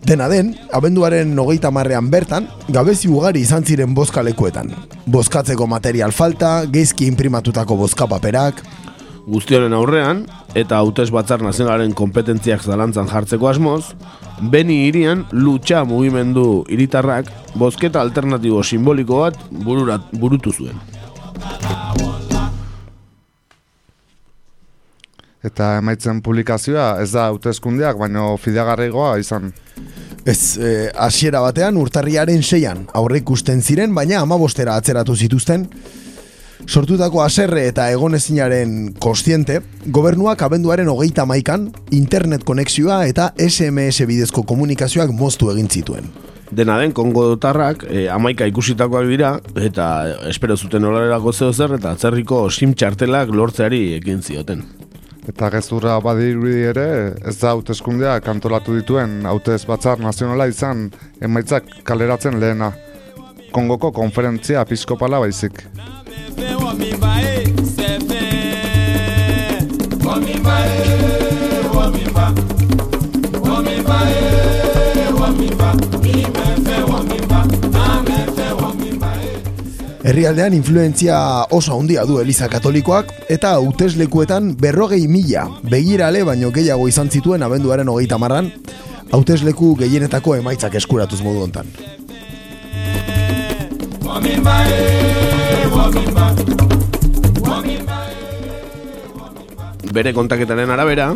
Dena den, abenduaren hogeita marrean bertan, gabezi ugari izan ziren bozkalekuetan. Bozkatzeko material falta, geizki imprimatutako bozkapaperak, Guztionen aurrean, eta hautez batzar nazionalaren kompetentziak zalantzan jartzeko asmoz, Beni hirian lutxa mugimendu hiritarrak bozketa alternatibo simboliko bat bururat, burutu zuen. Eta emaitzen publikazioa ez da hauteskundeak, baino fideagarrigoa izan. Ez, eh, hasiera batean urtarriaren seian aurre ikusten ziren, baina amabostera atzeratu zituzten. Sortutako aserre eta egonezinaren kostiente, gobernuak abenduaren hogeita maikan, internet konexioa eta SMS bidezko komunikazioak moztu egin zituen. Dena den, Kongo dotarrak e, amaika ikusitakoak dira, eta espero zuten horrelako zeo zer, eta atzerriko sim txartelak lortzeari ekin zioten. Eta gezurra badirudi ere, ez da hauteskundeak antolatu dituen hautez batzar nazionala izan emaitzak kaleratzen lehena. Kongoko konferentzia episkopala baizik. Herrialdean influentzia oso handia du Eliza Katolikoak eta hauteslekuetan berrogei mila begirale baino gehiago izan zituen abenduaren hogeita marran, hautesleku gehienetako emaitzak eskuratuz modu hontan. Bere kontaketaren arabera,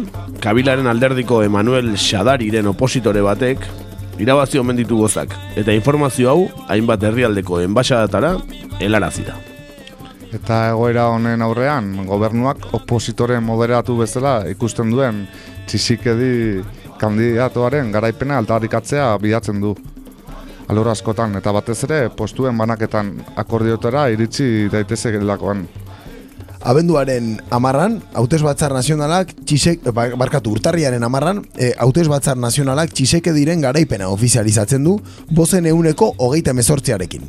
Kabilaren alderdiko Emanuel Xadariren opositore batek irabazi omen ditu gozak, eta informazio hau hainbat herrialdeko enbaixadatara helarazita. Eta egoera honen aurrean, gobernuak opositore moderatu bezala ikusten duen txizikedi kandidatoaren garaipena aldarrikatzea bidatzen du. Alor askotan, eta batez ere, postuen banaketan akordiotara iritsi daitezekelakoan. Abenduaren amarran, hautez batzar nazionalak, txisek, ba- barkatu urtarriaren amarran, e, hautez batzar nazionalak txiseke diren garaipena ofizializatzen du, bozen euneko hogeita mezortziarekin.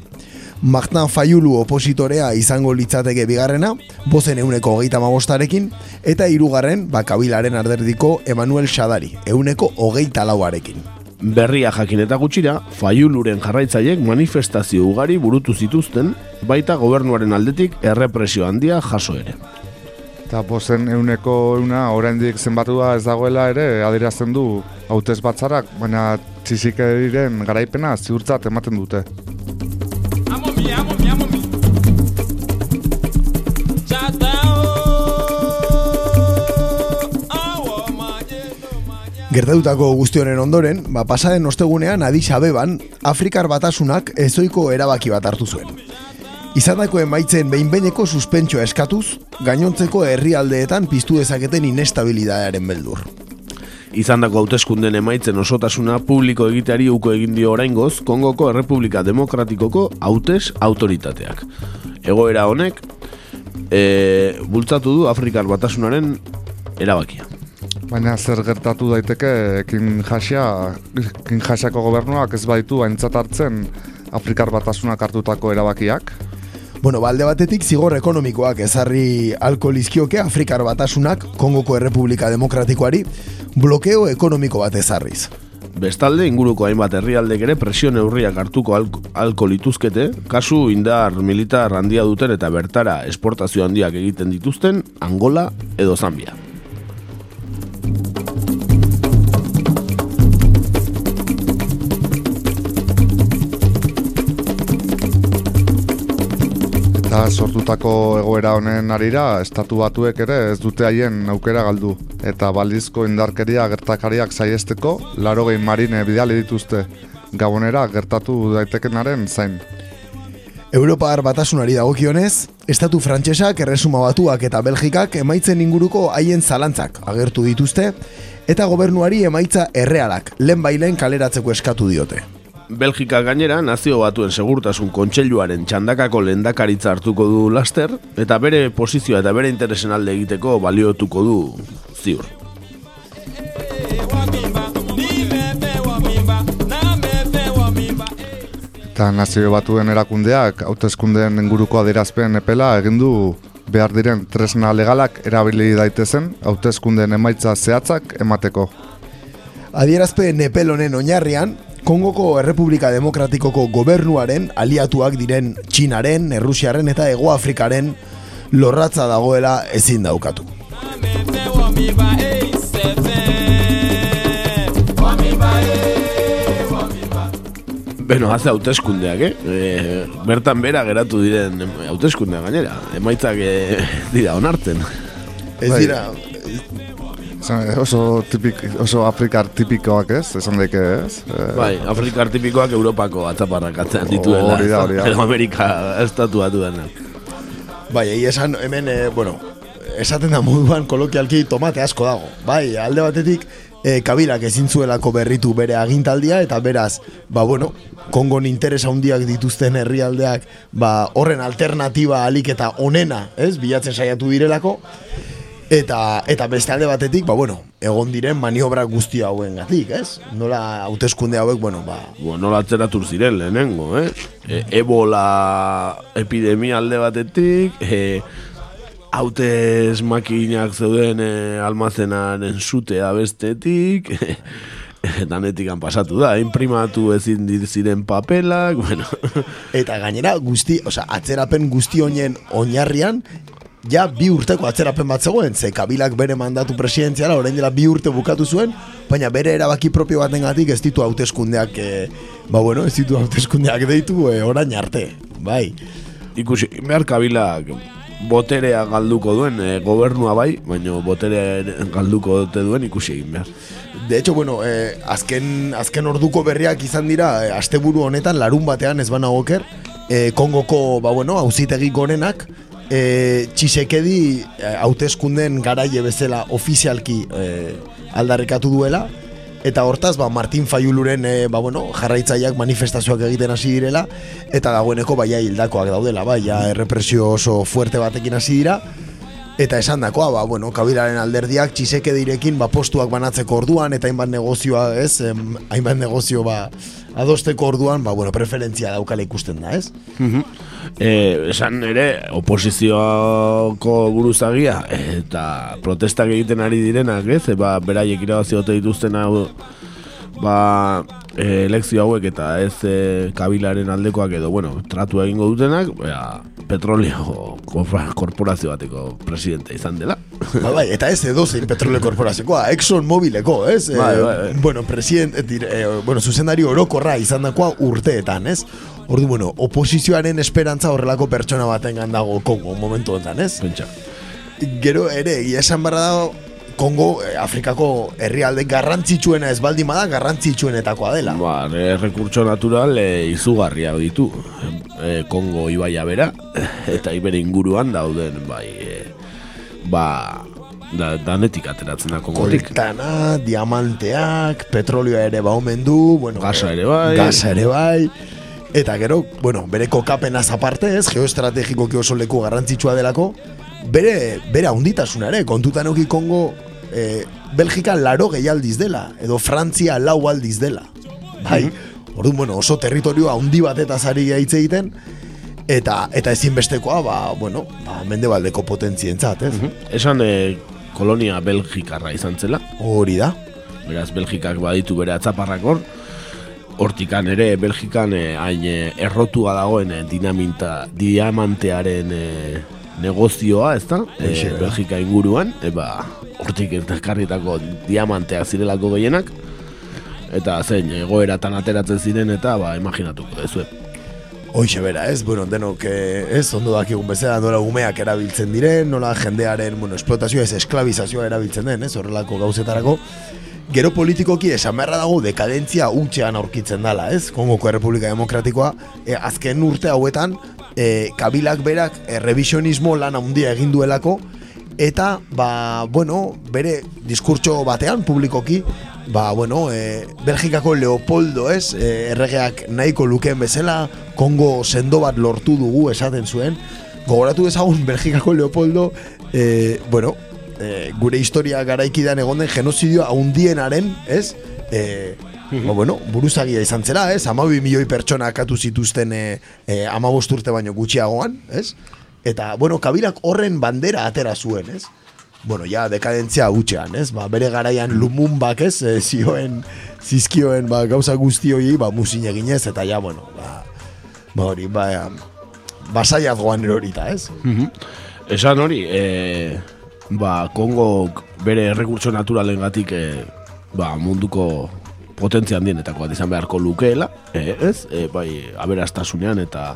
Martin Fayulu opositorea izango litzateke bigarrena, bozen euneko hogeita mabostarekin, eta hirugarren bakabilaren arderdiko Emanuel Xadari, euneko hogeita lauarekin. Berria jakin eta gutxira, Faiuluren jarraitzaiek manifestazio ugari burutu zituzten, baita gobernuaren aldetik errepresio handia jaso ere. Eta bozen euneko euna oraindik zenbatua ez dagoela ere adierazten du hautez batzarak, baina txizikediren garaipena ziurtzat ematen dute. Gertatutako guzti honen ondoren, ba, pasaden ostegunean Addis Abeban, Afrikar batasunak ezoiko erabaki bat hartu zuen. Izandako emaitzen behin-behineko suspentsioa eskatuz, gainontzeko herrialdeetan piztu dezaketen inestabilidadearen beldur. Izandako hauteskunden emaitzen osotasuna publiko egiteari uko egin dio oraingoz Kongoko Errepublika Demokratikoko hautes autoritateak. Egoera honek e, bultzatu du Afrikar batasunaren erabakia. Baina zer gertatu daiteke Kinjasia, Kinjasiako gobernuak ez baitu aintzat hartzen Afrikar batasunak hartutako erabakiak? Bueno, balde batetik zigor ekonomikoak ezarri alko lizkioke Afrikar batasunak Kongoko Errepublika Demokratikoari blokeo ekonomiko bat ezarriz. Bestalde, inguruko hainbat herrialdek ere presio neurriak hartuko alko, alko lituzkete, kasu indar militar handia duten eta bertara esportazio handiak egiten dituzten Angola edo Zambia. Eta sortutako egoera honen arira, estatu batuek ere ez dute haien aukera galdu. Eta balizko indarkeria gertakariak saiesteko, laro gehi marine bidali dituzte. Gabonera gertatu daitekenaren zain. Europar batasunari dagokionez, estatu frantsesak, erresuma batuak eta belgikak emaitzen inguruko haien zalantzak agertu dituzte, eta gobernuari emaitza errealak, lehen bailen kaleratzeko eskatu diote. Belgika gainera nazio batuen segurtasun kontseiluaren txandakako lehendakaritza hartuko du laster, eta bere posizioa eta bere interesen alde egiteko baliotuko du ziur. Eta nazio batuen erakundeak hauteskundeen inguruko adierazpen epela egin du behar diren tresna legalak erabili daitezen hauteskundeen emaitza zehatzak emateko. Adierazpen epel honen oinarrian, Kongoko Errepublika Demokratikoko gobernuaren aliatuak diren Txinaren, Errusiaren eta Ego Afrikaren lorratza dagoela ezin daukatu. Beno, haze hauteskundeak, eh? E, bertan bera geratu diren hauteskundeak gainera. Emaitzak e, [LAUGHS] dira onartzen. Ez Bai. dira, Oso, tipik, oso afrikar tipikoak ez, esan daike ez. Eh, Bai, Afrikar tipikoak Europako atzaparrak atzean dituela. Hori da, hori da. Edo [LAUGHS] Amerika estatu batu dena. bai, esan hemen, e, bueno, esaten da moduan kolokialki tomate asko dago. Bai, alde batetik, e, kabilak ezin zuelako berritu bere agintaldia, eta beraz, ba, bueno, Kongon interesa handiak dituzten herrialdeak, ba, horren alternatiba alik eta onena, ez, bilatzen saiatu direlako, Eta, eta beste alde batetik, ba, bueno, egon diren maniobra guzti hauen gatik, ez? Nola hauteskunde hauek, bueno, ba, Bueno, nola atzeratu ziren lehenengo, eh? E, ebola epidemia alde batetik, e, hautez makinak zeuden e, almazenaren zutea bestetik, [LAUGHS] danetik han pasatu da, imprimatu ezin ziren papelak, [LAUGHS] bueno, Eta gainera guzti, osea, atzerapen guzti honen oinarrian ja bi urteko atzerapen bat zegoen, ze kabilak bere mandatu presidentziala orain dela bi urte bukatu zuen, baina bere erabaki propio batengatik ez ditu hauteskundeak eh, ba bueno, ez ditu hauteskundeak deitu eh, orain arte. Bai. ikusi, behar kabilak boterea galduko duen, e, gobernua bai, baina boterea galduko dute duen ikusi egin behar. De hecho, bueno, eh, azken, azken orduko berriak izan dira, eh, asteburu honetan, larun batean ez bana oker, eh, Kongoko, ba bueno, hauzitegi gorenak, eh, txisekedi eh, hauteskunden garaie bezala ofizialki eh, aldarrekatu duela, eta hortaz, ba, Martin Fayuluren eh, ba, bueno, jarraitzaileak manifestazioak egiten hasi direla, eta dagoeneko baia hildakoak daudela, bai, errepresio oso fuerte batekin hasi dira, Eta esan dakoa, ba, bueno, kabilaren alderdiak txiseke direkin ba, postuak banatzeko orduan eta hainbat negozioa, ez, hainbat negozio ba, adosteko orduan, ba, bueno, preferentzia daukala ikusten da, ez? E, esan ere, oposizioko buruzagia eta protestak egiten ari direnak, ez? Ba, beraiek irabazi ote dituzten hau ba, e, elekzio hauek eta ez e, kabilaren aldekoak edo, bueno, tratu egingo dutenak, ba, petrolio korpora- korporazio bateko presidente izan dela. Ba, bai, eta ez edo zein petrole korporaziokoa, Exxon Mobileko, ez? Bai, Eh, bai, bai. Bueno, president, eh, dire- eh, bueno, zuzendari orokorra izan dakoa urteetan, ez? Ordu, bueno, oposizioaren esperantza horrelako pertsona baten dago Kongo momentu honetan, ez? Pentsa. Gero ere, egia esan barra dago, Kongo, eh, Afrikako herrialde garrantzitsuena ez baldin bada, garrantzitsuenetakoa dela. Ba, e, rekurtso natural e, izugarria ditu. E, Kongo ibaia bera, [LAUGHS] eta ibere inguruan dauden, bai, e, ba, da, danetik ateratzen da Kongotik. Koltana, diamanteak, petrolioa ere ba omen du, bueno, Gasa eh, ere bai. Gasa ere bai. Eta gero, bueno, bere kokapenaz aparte ez, geoestrategikoki oso leku garrantzitsua delako, bere, bere ere, kontutan euki Kongo, eh, Belgika laro gehialdiz dela, edo Frantzia lau aldiz dela. Bai, orduan, bueno, oso territorio handi batetaz ari hitz egiten, eta eta ezinbestekoa, ba, bueno, ba, mendebaldeko potentzientzat, ez? Esan e, kolonia Belgikarra izan zela, Hori da. beraz Belgikak baditu bere atzaparrak hor, hortikan ere Belgikan e, hain e, errotua dagoen e, dinaminta, diamantearen e, negozioa, ez da? E, Hoxe da. Belgika inguruan, eba, hortik ekarritako diamanteak zirelako gehienak, eta zein egoeratan ateratzen ziren eta ba imaginatuko dezu. Hoxe bera, ez, bueno, denok, eh, ez, ondo dakigun bezala nola umeak erabiltzen diren, nola jendearen, bueno, esplotazioa ez esklabizazioa erabiltzen den, ez, horrelako gauzetarako. Gero politikoki esan beharra dago dekadentzia utxean aurkitzen dala, ez, Kongoko Errepublika Demokratikoa, e, azken urte hauetan, e, kabilak berak e, lan handia egin duelako, eta, ba, bueno, bere diskurtso batean, publikoki, ba, bueno, e, Belgikako Leopoldo, ez, e, erregeak nahiko lukeen bezala, Kongo sendo bat lortu dugu esaten zuen, gogoratu dezagun Belgikako Leopoldo, e, bueno, e, gure historia garaikidan egon den genozidioa haundienaren, ez, e, ba, bueno, buruzagia izan zela, ez? Amabi milioi pertsona akatu zituzten e, e, amabost urte baino gutxiagoan, ez? Eta, bueno, kabilak horren bandera atera zuen, ez? Bueno, ja, dekadentzia hutxean, ez? Ba, bere garaian lumunbak, ez? E, zioen, zizkioen, ba, gauza guzti ba, musin eginez, eta ja, bueno, ba, ba hori, ba, basaiat goan erorita, ez? Mhm. Esan hori, e, ba, Kongo bere errekurtso naturalen gatik e, ba, munduko potentzia handienetako bat izan beharko lukeela, e, ez? E, bai, aberastasunean eta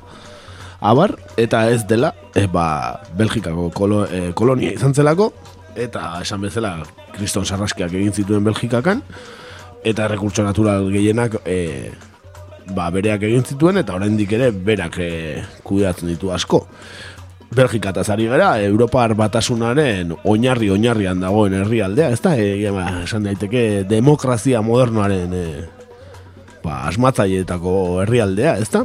abar, eta ez dela, e, ba, Belgikako kolo, e, kolonia izan zelako, eta esan bezala kriston sarraskiak egin zituen Belgikakan, eta errekurtso natural gehienak e, ba, bereak egin zituen, eta oraindik ere berak e, kudeatzen ditu asko. Belgika eta zari gara, Europar batasunaren oinarri oinarrian dagoen herrialdea, ez da, e, ba, esan daiteke demokrazia modernoaren e, ba, asmatzaietako herrialdea, ez da?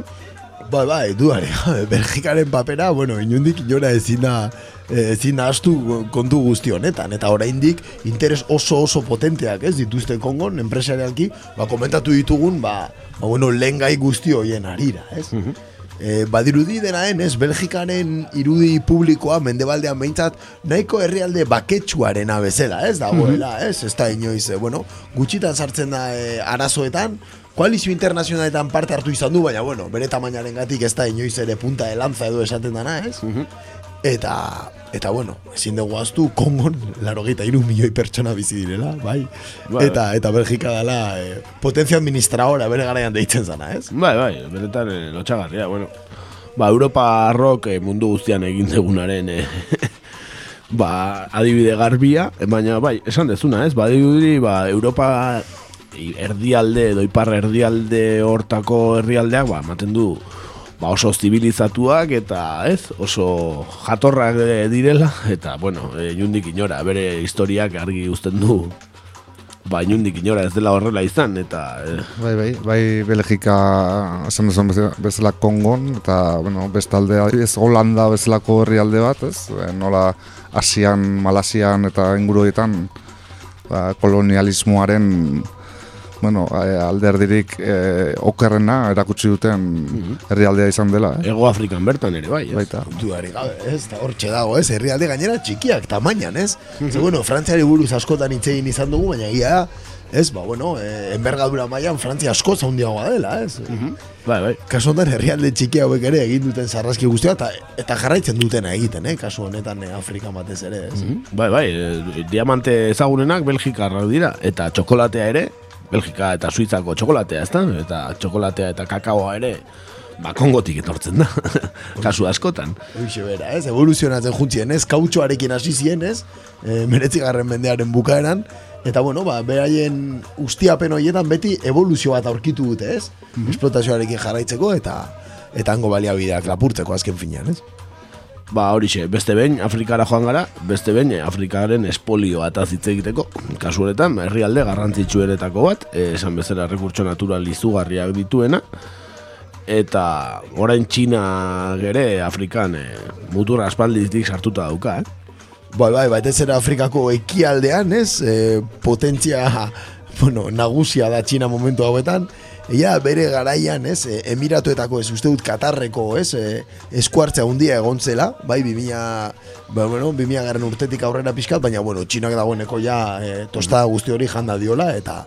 Bai, bai, duare, [LAUGHS] Belgikaren papera, bueno, inundik inora ezin da, eh, ezin astu kontu guzti honetan, eta oraindik interes oso oso potenteak, ez, dituzte kongon, enpresarialki, ba, komentatu ditugun, ba, ba bueno, lehen gai guzti hoien arira, ez? E, badirudi denaen, ez, Belgikaren irudi publikoa mendebaldean behintzat nahiko herrialde baketsuaren bezala, ez, dagoela, ez, ez da inoiz, e, bueno, gutxitan sartzen da e, arazoetan, koalizio internazionaletan parte hartu izan du, baina, bueno, bere tamainaren gatik ez da inoiz ere punta de lanza edo esaten dana, ez? Eta, eta bueno, ezin dugu aztu, Kongon, laro iru milioi pertsona bizi direla, bai? Bai, eta, eta Belgika dela eh, potentzia administraora bere garaian deitzen zana, ez? Bai, bai, benetan e, lotxagarria, bueno. Ba, Europa arrok e, mundu guztian egin degunaren e, [LAUGHS] ba, adibide garbia, e, baina bai, esan dezuna, ez? Ba, adibide, ba, Europa erdialde edo ipar erdialde hortako herrialdeak, ba, ematen du ba, oso zibilizatuak eta ez, oso jatorrak e, direla, eta, bueno, e, jundik inora, bere historiak argi uzten du ba, inundik inora ez dela horrela izan, eta... Eh. Bai, bai, bai, Belgika, esan duzun bezala, Kongon, eta, bueno, bestalde, ez Holanda bezalako herrialde bat, ez? E, nola Asian, Malasian eta ingurudietan ba, kolonialismoaren bueno, alderdirik e, okerrena erakutsi duten Mhm. herrialdea izan dela. Eh? Ego Afrikan bertan ere, bai. Ez? Baita. Duari gabe, ez, da hortxe dago, ez, herrialde gainera txikiak, tamainan, ez? Ze, bueno, Frantziari buruz askotan itzein izan dugu, baina da, ez, ba, bueno, e, enbergadura mailan Frantzia asko zaundiagoa dela, ez? Bai, bai. Kasu honetan herrialde txiki hauek ere egin duten sarraski guztia eta eta jarraitzen dutena egiten, eh? Kasu honetan eh, Afrika batez ere, ez? Bai, bai, e, diamante ezagunenak Belgikarrak dira, eta txokolatea ere, Belgika eta Suitzako txokolatea, ezta? Eta txokolatea eta kakaoa ere, ba, kongotik etortzen da, [LAUGHS] kasu askotan. Hoxe bera, ez? Evoluzionatzen juntzien, ez? Kautxoarekin hasi ziren, ez? E, Meretzigarren mendearen bukaeran, eta bueno, ba, beraien ustiapen horietan beti evoluzio bat aurkitu dute, ez? Esplotazioarekin jarraitzeko eta eta hango baliabideak lapurtzeko azken finean, ez? Ba, horixe, beste behin Afrikara joan gara, beste behin eh, Afrikaren espolio bat hitz egiteko. Kasu honetan, herrialde garrantzitsuenetako bat, esan bezala rekurtso natural izugarriak dituena, eta orain Txina gere Afrikan e, mutur aspalditik sartuta dauka, eh? Bai, bai, batez ere Afrikako ekialdean, ez? E, potentzia, [LAUGHS] bueno, nagusia da Txina momentu hauetan, Ia, bere garaian, ez, e, emiratuetako, ez, uste dut Katarreko, ez, e, eskuartzea hundia egon zela, bai, 2000, ba, bueno, 2000 garen urtetik aurrera pixkat, baina, bueno, txinak dagoeneko ja e, tostada guzti hori janda diola, eta,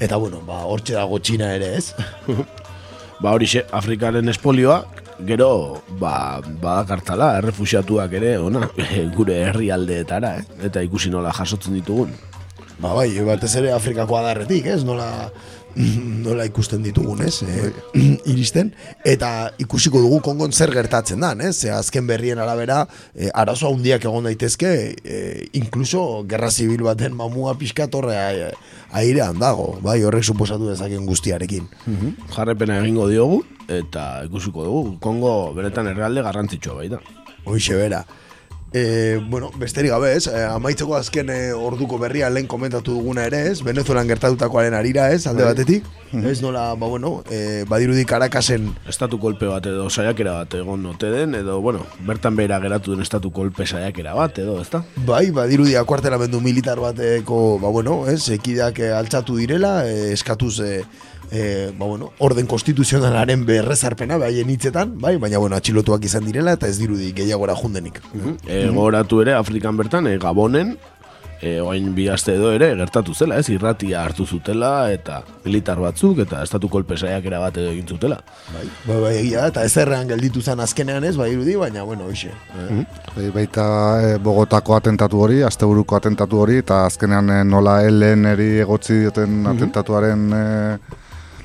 eta, bueno, ba, hortxe dago txina ere, ez? [LAUGHS] ba, horixe, Afrikaren espolioa, gero, ba, badakartzala, errefusiatuak ere, ona, [LAUGHS] gure herrialdeetara, eh? eta ikusi nola jasotzen ditugun. Ba, bai, batez ere Afrikako adarretik, ez, nola [LAUGHS] nola ikusten ditugun, ez? E, [CLEARS THROAT] iristen eta ikusiko dugu kongon zer gertatzen da, ez? Ze azken berrien arabera, e, arazo handiak egon daitezke, e, inkluso gerra zibil baten mamua pixka torre airean dago, bai, horrek suposatu dezaken guztiarekin. Mm Jarrepena egingo diogu eta ikusiko dugu Kongo beretan herrialde garrantzitsua baita. Hoixe bera. E, bueno, besterik gabe ez, e, amaitzeko azken e, orduko berria lehen komentatu duguna ere ez, Venezuelan gertatutakoaren arira ez, alde Bai. batetik, ez nola, ba bueno, e, badirudi Caracasen Estatu kolpe bat edo saiakera bat egon ote den, edo, bueno, bertan behera geratu den estatu kolpe saiakera bat edo, ezta? Bai, badirudi akuartelamendu militar bateko, ba bueno, ez, ekideak altxatu direla, eh, eskatuz, eh, eh, ba bueno, orden konstituzionalaren berrezarpena, bai, hitzetan, bai, baina bueno, atxilotuak izan direla, eta ez dirudi gehiagora jundenik. E, gogoratu ere Afrikan bertan, e, Gabonen, e, oain bi aste edo ere gertatu zela, ez, irratia hartu zutela, eta militar batzuk, eta estatu kolpe saiakera bat edo egin zutela. Bai, bai, bai, egia, eta ez errean gelditu zen azkenean ez, bai, irudi, baina, bueno, hoxe. Eh? Bai, baita e, Bogotako atentatu hori, asteburuko atentatu hori, eta azkenean e, nola LN-eri egotzi dioten atentatuaren e,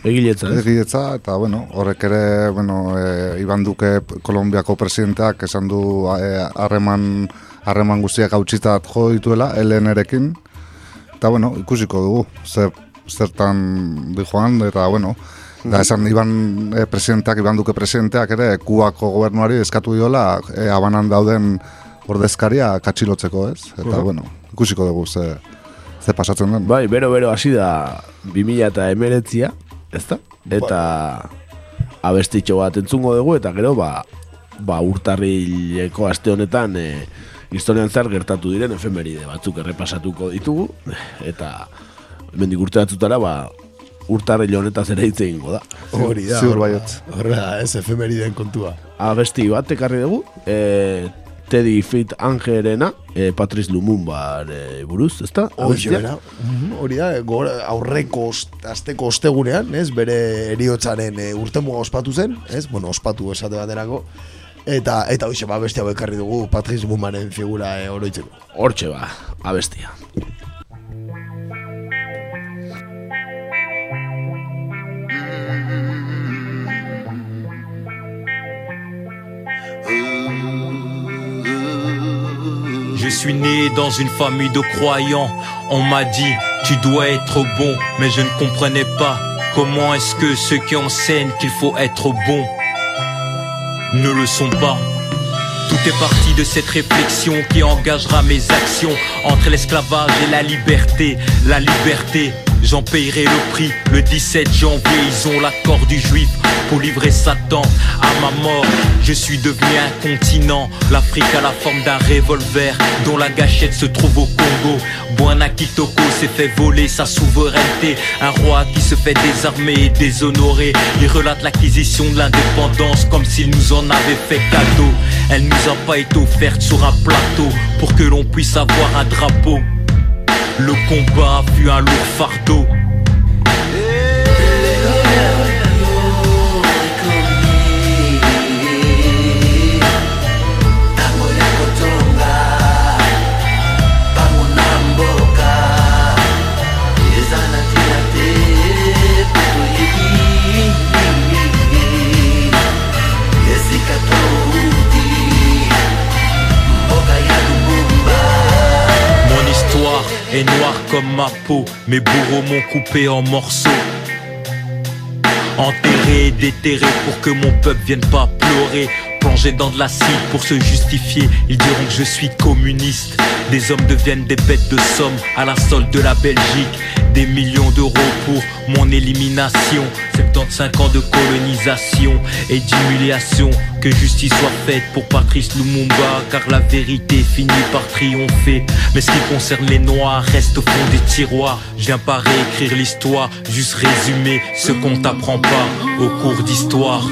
Egiletza, ez? egiletza, eta bueno, horrek ere, bueno, e, Iban Duque Kolombiako presidenteak esan du e, harreman harreman guztiak hautsitat jo dituela LN-erekin, eta bueno, ikusiko dugu, zer, zertan di joan, eta bueno, Da, esan Iban e, presidenteak, Iban Duque presidenteak ere, kuako gobernuari eskatu diola, e, abanan dauden ordezkaria katxilotzeko, ez? Eta, Mhm. bueno, ikusiko dugu ze, ze pasatzen den. Bai, bero, bero, hasi da 2000 eta emeretzia, ezta? Eta abestitxo bat entzungo dugu, eta gero, ba, ba urtarrileko aste honetan e, historian zehar gertatu diren efemeride batzuk errepasatuko ditugu, eta mendik urte batzutara, ba, urtarril honetaz ere hitz egingo da. Hori da, Ziur horra- baietz. Horra, ez, efemeriden kontua. Abesti bat ekarri dugu, e, Teddy Fit Angelena, e, Patrice Lumumbar e, buruz, ezta? Abestia? bera. Mhm, Hori da, gora, aurreko asteko ostegunean, ez, bere eriotzaren e, urtemua ospatu zen, ez, bueno, ospatu esate baterako, eta, eta hoxe, ba, beste hau ekarri dugu Patrice Lumumaren figura e, oroitzeko. Hortxe ba, abestia. Je suis né dans une famille de croyants. On m'a dit, tu dois être bon, mais je ne comprenais pas comment est-ce que ceux qui enseignent qu'il faut être bon ne le sont pas. Tout est parti de cette réflexion qui engagera mes actions entre l'esclavage et la liberté. La liberté, j'en payerai le prix. Le 17 janvier, ils ont l'accord du juif pour livrer Satan à ma mort. Je suis devenu un continent, l'Afrique a la forme d'un revolver dont la gâchette se trouve au Congo. Bwana Kitoko s'est fait voler sa souveraineté. Un roi qui se fait désarmer et déshonorer. Il relate l'acquisition de l'indépendance comme s'il nous en avait fait cadeau. Elle nous a pas été offerte sur un plateau pour que l'on puisse avoir un drapeau. Le combat fut un lourd fardeau. Comme ma peau, mes bourreaux m'ont coupé en morceaux. Enterré et déterré pour que mon peuple vienne pas pleurer. Plongé dans de l'acide pour se justifier, ils diront que je suis communiste. Des hommes deviennent des bêtes de somme à la solde de la Belgique. Des millions d'euros pour mon élimination. 75 ans de colonisation et d'humiliation. Que justice soit faite pour Patrice Lumumba, car la vérité finit par triompher. Mais ce qui concerne les noirs reste au fond des tiroirs. Je viens pas réécrire l'histoire, juste résumer ce qu'on t'apprend pas au cours d'histoire.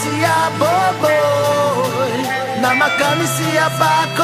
se abobou, na magamit se bako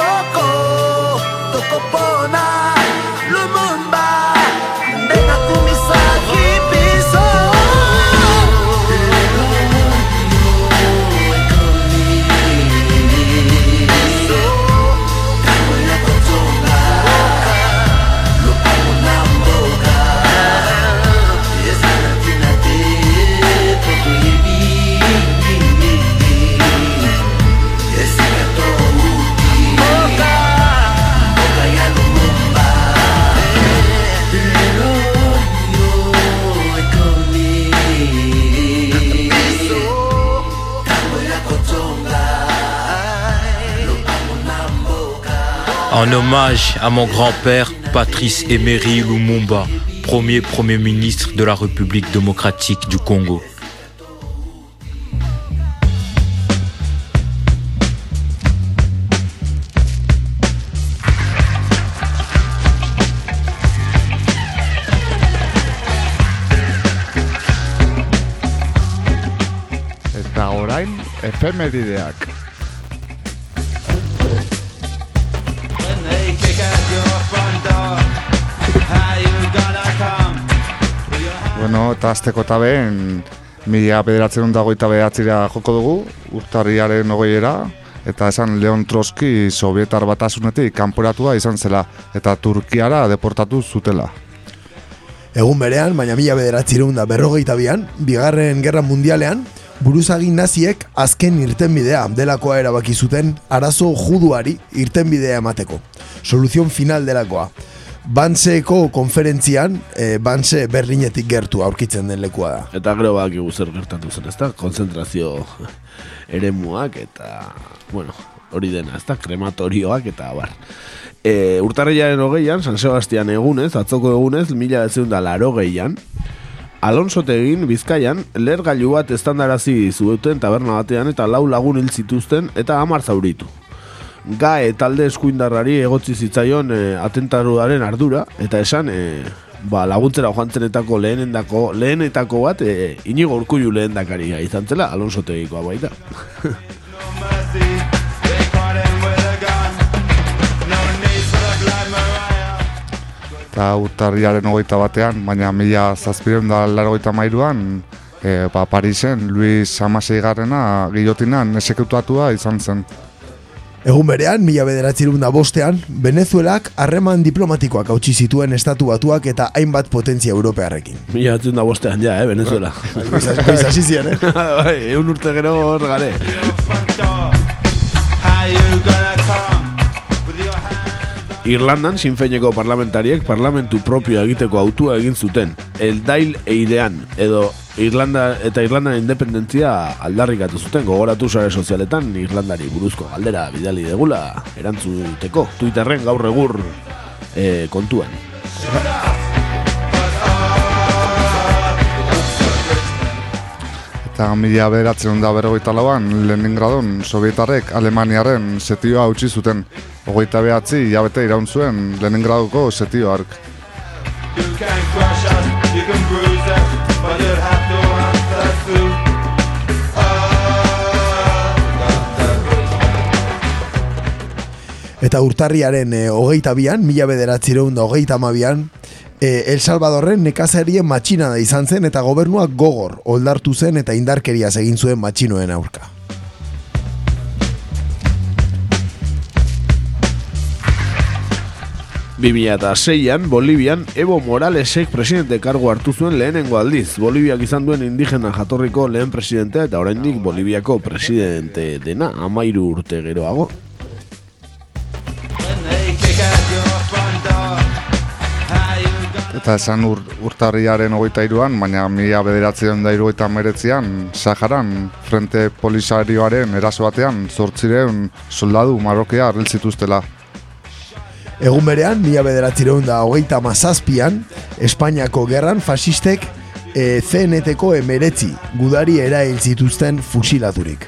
En hommage à mon grand-père Patrice Emery Lumumba, premier Premier ministre de la République démocratique du Congo. Bueno, eta azteko eta behen, mila bederatzen dagoita behatzira joko dugu, urtarriaren hogeiera, eta esan Leon Trotsky Sovietar batasunetik kanporatua izan zela, eta Turkiara deportatu zutela. Egun berean, baina mila bederatzireun da berrogeita bian, bigarren gerra mundialean, buruzagin naziek azken irtenbidea delakoa erabaki zuten arazo juduari irtenbidea emateko. Soluzion final delakoa. Banseko konferentzian, e, Banse Berlinetik gertu aurkitzen den lekua da. Eta gero bak zer gertatu zen, ezta? Konzentrazio [LAUGHS] eremuak eta, bueno, hori dena, ezta? Krematorioak eta bar. E, urtarriaren hogeian, San Sebastian egunez, atzoko egunez, mila ezeun da laro gehian, Alonso tegin, Bizkaian, lergailu bat estandarazi zuten taberna batean eta lau lagun hil zituzten eta hamar zauritu. Gae talde eskuindarrari egotzi zitzaion e, atentaruaren ardura eta esan e, ba, laguntzera joan zenetako lehenendako, lehenetako bat e, inigo urkullu lehendakaria izan zela Alonso tegikoa baita. Eta urtarriaren hogeita batean, baina mila zazpiren da larogeita mairuan, e, ba, Parisen, Luis Amasei garrena gilotinan esekutatua izan zen. Egun berean, mila bederatzerun da bostean, Venezuelak harreman diplomatikoak hautsi zituen estatu batuak eta hainbat potentzia europearrekin. Mila batzun da bostean ja, eh, Venezuela. Goiz hasi zian, eh? [LAUGHS] bai, egun urte gero hor gare. Irlandan sinfeineko parlamentariek parlamentu propio egiteko autua egin zuten. El Dail Eidean, edo Irlanda eta Irlandaren independentzia aldarrikatu zuten gogoratu sare sozialetan Irlandari buruzko galdera bidali degula erantzuteko Twitterren gaur egur eh, kontuan. Eta mila bederatzen da berrogeita lauan, Leningradon, Sovietarrek Alemaniaren setioa utzi zuten. Hogeita behatzi, jabete iraun zuen Leningradoko setio ark. You Eta urtarriaren e, hogeita bian, mila bederatzireun da hogeita amabian, e, El Salvadorren nekazarien matxina da izan zen eta gobernuak gogor oldartu zen eta indarkeria egin zuen matxinoen aurka. Bimila eta seian, Bolivian, Evo Moralesek presidente kargo hartu zuen lehenengo aldiz. Boliviak izan duen indigena jatorriko lehen presidentea eta oraindik Boliviako presidente dena amairu urte geroago. Eta esan ur, urtarriaren hogeita iruan, baina mila bederatzen da irugaita meretzian, Saharan, Frente Polisarioaren eraso batean, zortzireun soldadu marrokea zituztela. Egun berean, mila bederatzireun da hogeita mazazpian, Espainiako gerran fasistek e, CNT-ko emeretzi gudari erail zituzten fusilaturik.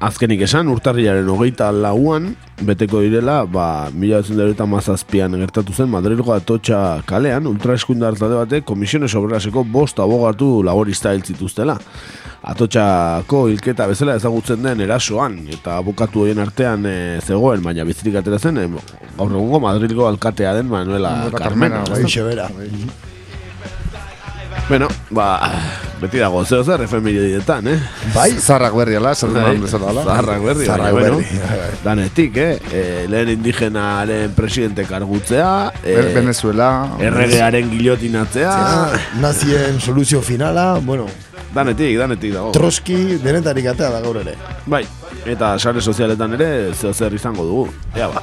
Azkenik esan, urtarriaren hogeita lauan, beteko direla, ba, mila mazazpian gertatu zen, Madrilgo atotxa kalean, ultraeskundar talde batek, komisiones obreraseko bost abogatu laborista hil zituztela. Atotxako hilketa bezala ezagutzen den erasoan, eta abokatu horien artean e, zegoen, baina bizirik atera zen, e, gaur egungo Madrilgo alkatea den Manuela Carmena. Bai, xebera. Bueno, ba, beti dago zeo zer efemeridetan, eh? Bai, Zarrak berri ala, zer Bai, duen bezala ala. Zarrak berri, Zarrak baina, bueno, berri. danetik, eh? E, lehen indigenaren presidente kargutzea, e, Venezuela, erregearen gilotinatzea, nazien soluzio finala, bueno, danetik, danetik dago. troski denetarik atea da gaur ere. Bai, eta sare sozialetan ere zeo zer izango dugu. Ea ba.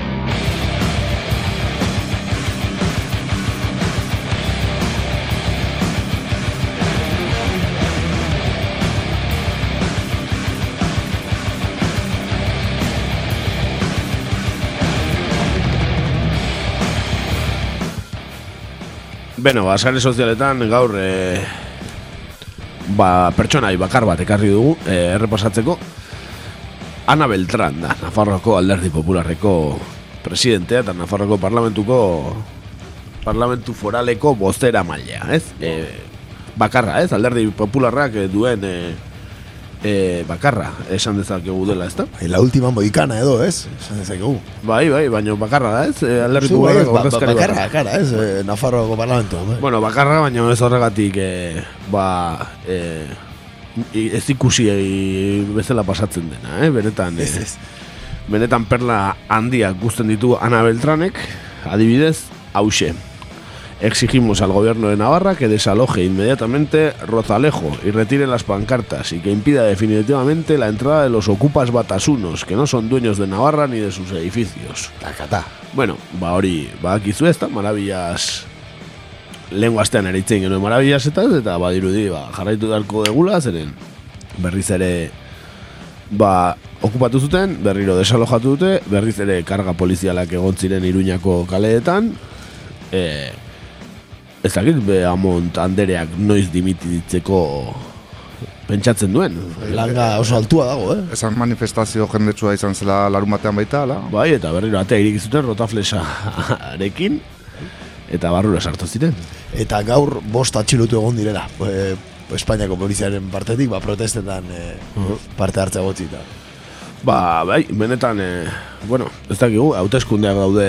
Beno, ba, sare sozialetan gaur e, ba, pertsonai bakar bat ekarri dugu e, errepasatzeko Ana Beltran da, Nafarroako alderdi popularreko presidentea eta Nafarroako parlamentuko parlamentu foraleko bozera mailea, ez? E, bakarra, ez? Alderdi popularrak duen e, e, bakarra, esan dezakegu dela, ez da? La última modicana edo, ez? Esan dezakegu. Bai, bai, baina bakarra da, ez? E, alderdi Zu, bai, ba- ba- bakarra, bakarra. bakarra, ez? Eh, Nafarroako parlamentua. bai. Bueno, bakarra, baina ez horregatik, e, ba, e, ez ikusi e, bezala pasatzen dena, eh? Benetan, e, Ez, ez. benetan perla handiak guzten ditu Ana Beltranek, adibidez, hause. Exigimos al gobierno de Navarra que desaloje inmediatamente Rozalejo y retire las pancartas y que impida definitivamente la entrada de los ocupas batasunos, que no son dueños de Navarra ni de sus edificios. Takata. Bueno, ba hori, badakizu ez da, marabillas lengua astean ere itzen genuen marabillas eta eta badirudi, ba, jarraitu darko degula, zeren berriz ere ba, okupatu zuten, berriro desalojatu dute, berriz ere karga polizialak egon ziren Iruñako kaleetan, e, ez dakit, be, amont andereak noiz dimititzeko pentsatzen duen. Langa oso altua dago, eh? Esan manifestazio jendetsua izan zela larun batean baita, ala? Bai, eta berriro atea irik zuten rotaflesarekin, eta barrura sartu ziren. Eta gaur bost atxilotu egon direla. E, Espainiako poliziaren partetik, ba, protestetan e, parte hartzea gotzita. Ba, bai, benetan, e, bueno, ez dakigu, hauteskundeak daude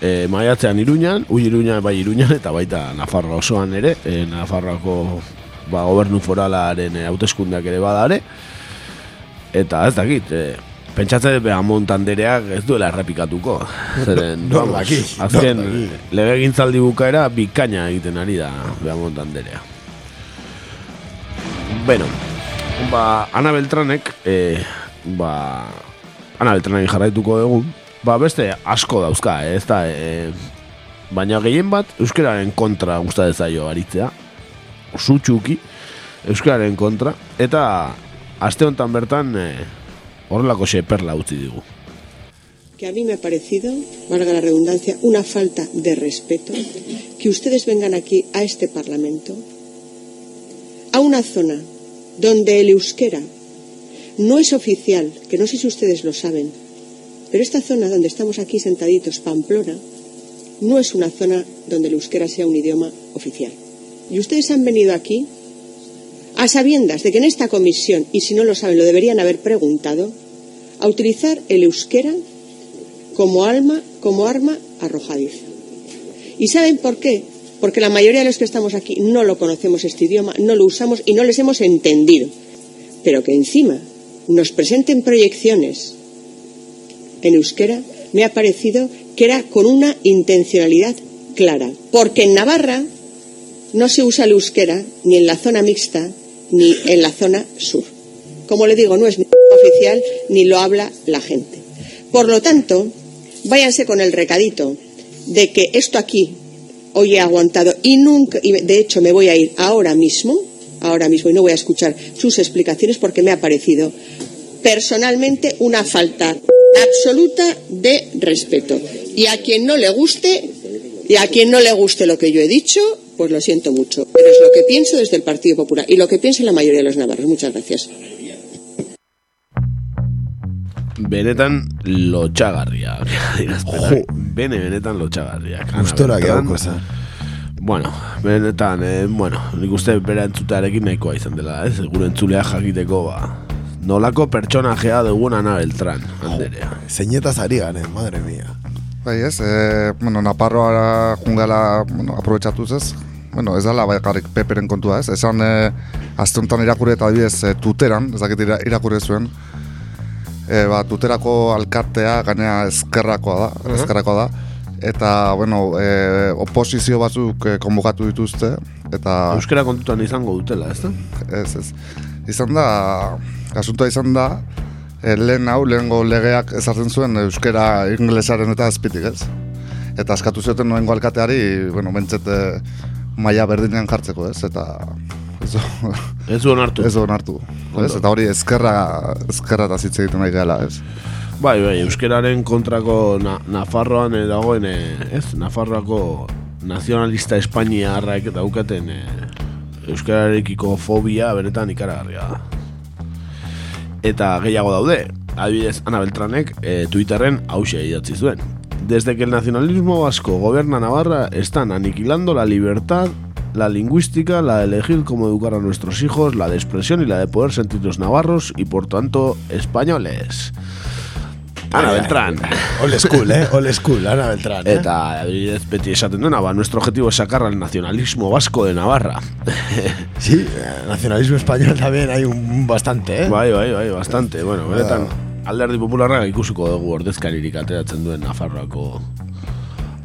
e, maiatzean Iruñan, ui Iruñan, bai Iruñan, eta baita Nafarroa osoan ere, e, Nafarroako ba, gobernu foralaren e, hauteskundeak ere badare, eta ez dakit, e, pentsatzen beha montandereak ez duela errepikatuko. Zeren, [LAUGHS] Nor vamos, daki, azken nor daki. legegintzaldi bukaera bikaina egiten ari da beha montanderea. Bueno, ba, Ana Beltranek, e, ba, Ana Beltranek jarraituko dugu, ba, beste asko dauzka, eh, ez da, e, baina gehien bat euskararen kontra gusta zaio aritzea, sutxuki, euskararen kontra, eta aste honetan bertan e, horrelako xe perla utzi digu. que a mí me ha parecido, valga la redundancia, una falta de respeto que ustedes vengan aquí a este Parlamento, a una zona donde el euskera no es oficial, que no sé si ustedes lo saben, pero esta zona donde estamos aquí sentaditos, Pamplona, no es una zona donde el euskera sea un idioma oficial. Y ustedes han venido aquí a sabiendas de que en esta comisión, y si no lo saben, lo deberían haber preguntado, a utilizar el euskera como alma, como arma arrojadiza. ¿Y saben por qué? Porque la mayoría de los que estamos aquí no lo conocemos este idioma, no lo usamos y no les hemos entendido. Pero que encima nos presenten proyecciones en euskera me ha parecido que era con una intencionalidad clara. Porque en Navarra no se usa el euskera ni en la zona mixta ni en la zona sur. Como le digo, no es ni oficial ni lo habla la gente. Por lo tanto, váyanse con el recadito de que esto aquí hoy he aguantado y nunca, y de hecho me voy a ir ahora mismo, ahora mismo y no voy a escuchar sus explicaciones porque me ha parecido personalmente una falta absoluta de respeto. Y a quien no le guste, y a quien no le guste lo que yo he dicho, pues lo siento mucho. Pero es lo que pienso desde el Partido Popular y lo que piensa la mayoría de los navarros. Muchas gracias. Benetan lotxagarria. Jo. Bene, benetan lotxagarria. Gustora gehiago. Bueno, benetan, eh, bueno, nik uste bera entzutearekin nahikoa izan dela, ez? Gure entzulea jakiteko, ba, nolako pertsonajea dugun Ana Beltran, anderea. Zeinetaz ari garen, madre mia. Bai ez, e, bueno, Naparroa jungala bueno, aprobetsatuz ez, bueno, ez dala bakarrik peperen kontua ez, esan e, azte honetan irakurri eta adibidez e, tuteran, ez dakit ira- irakurri zuen, e, ba, tuterako alkartea gainea ezkerrakoa da, Mhm. ezkerrakoa da, eta, bueno, e, oposizio batzuk e, konbokatu dituzte, eta... Euskara kontutan izango dutela, ez da? Ez, ez. Izan da, asuntoa izan da, e, lehen hau, lehengo legeak ezartzen zuen euskera inglesaren eta azpitik, ez? Eta askatu zioten noengo alkateari, bueno, bentzet e, maila berdinean jartzeko, ez? Eta ez du- [LAUGHS] onartu. Ez du onartu. Ez? Eta hori ezkerra, ezkerra eta zitze egiten nahi gala, ez? Bai, bai, euskararen kontrako na, Nafarroan eh, dagoen, eh, ez, Nafarroako nazionalista Espainiarrak daukaten eh, euskararekiko fobia beretan ikaragarria da. Eta gehiago daude, adibidez Ana Beltranek eh, Twitterren hause idatzi. Desde que el nacionalismo vasco gobierna Navarra, están aniquilando la libertad, la lingüística, la de elegir cómo educar a nuestros hijos, la de expresión y la de poder sentirnos navarros y por tanto españoles. Ana Beltrán. Old school, eh? Old school, Ana Beltrán. Eh? Eta adibidez beti esaten duena, ba, nuestro objetivo es sacar al nacionalismo vasco de Navarra. [LAUGHS] Sí, eh, nacionalismo español también hay un bastante, eh? Bai, bai, bai, bastante. Bueno, benetan, alderdi popularra ikusiko dugu ordezkaririk ateratzen duen Nafarroako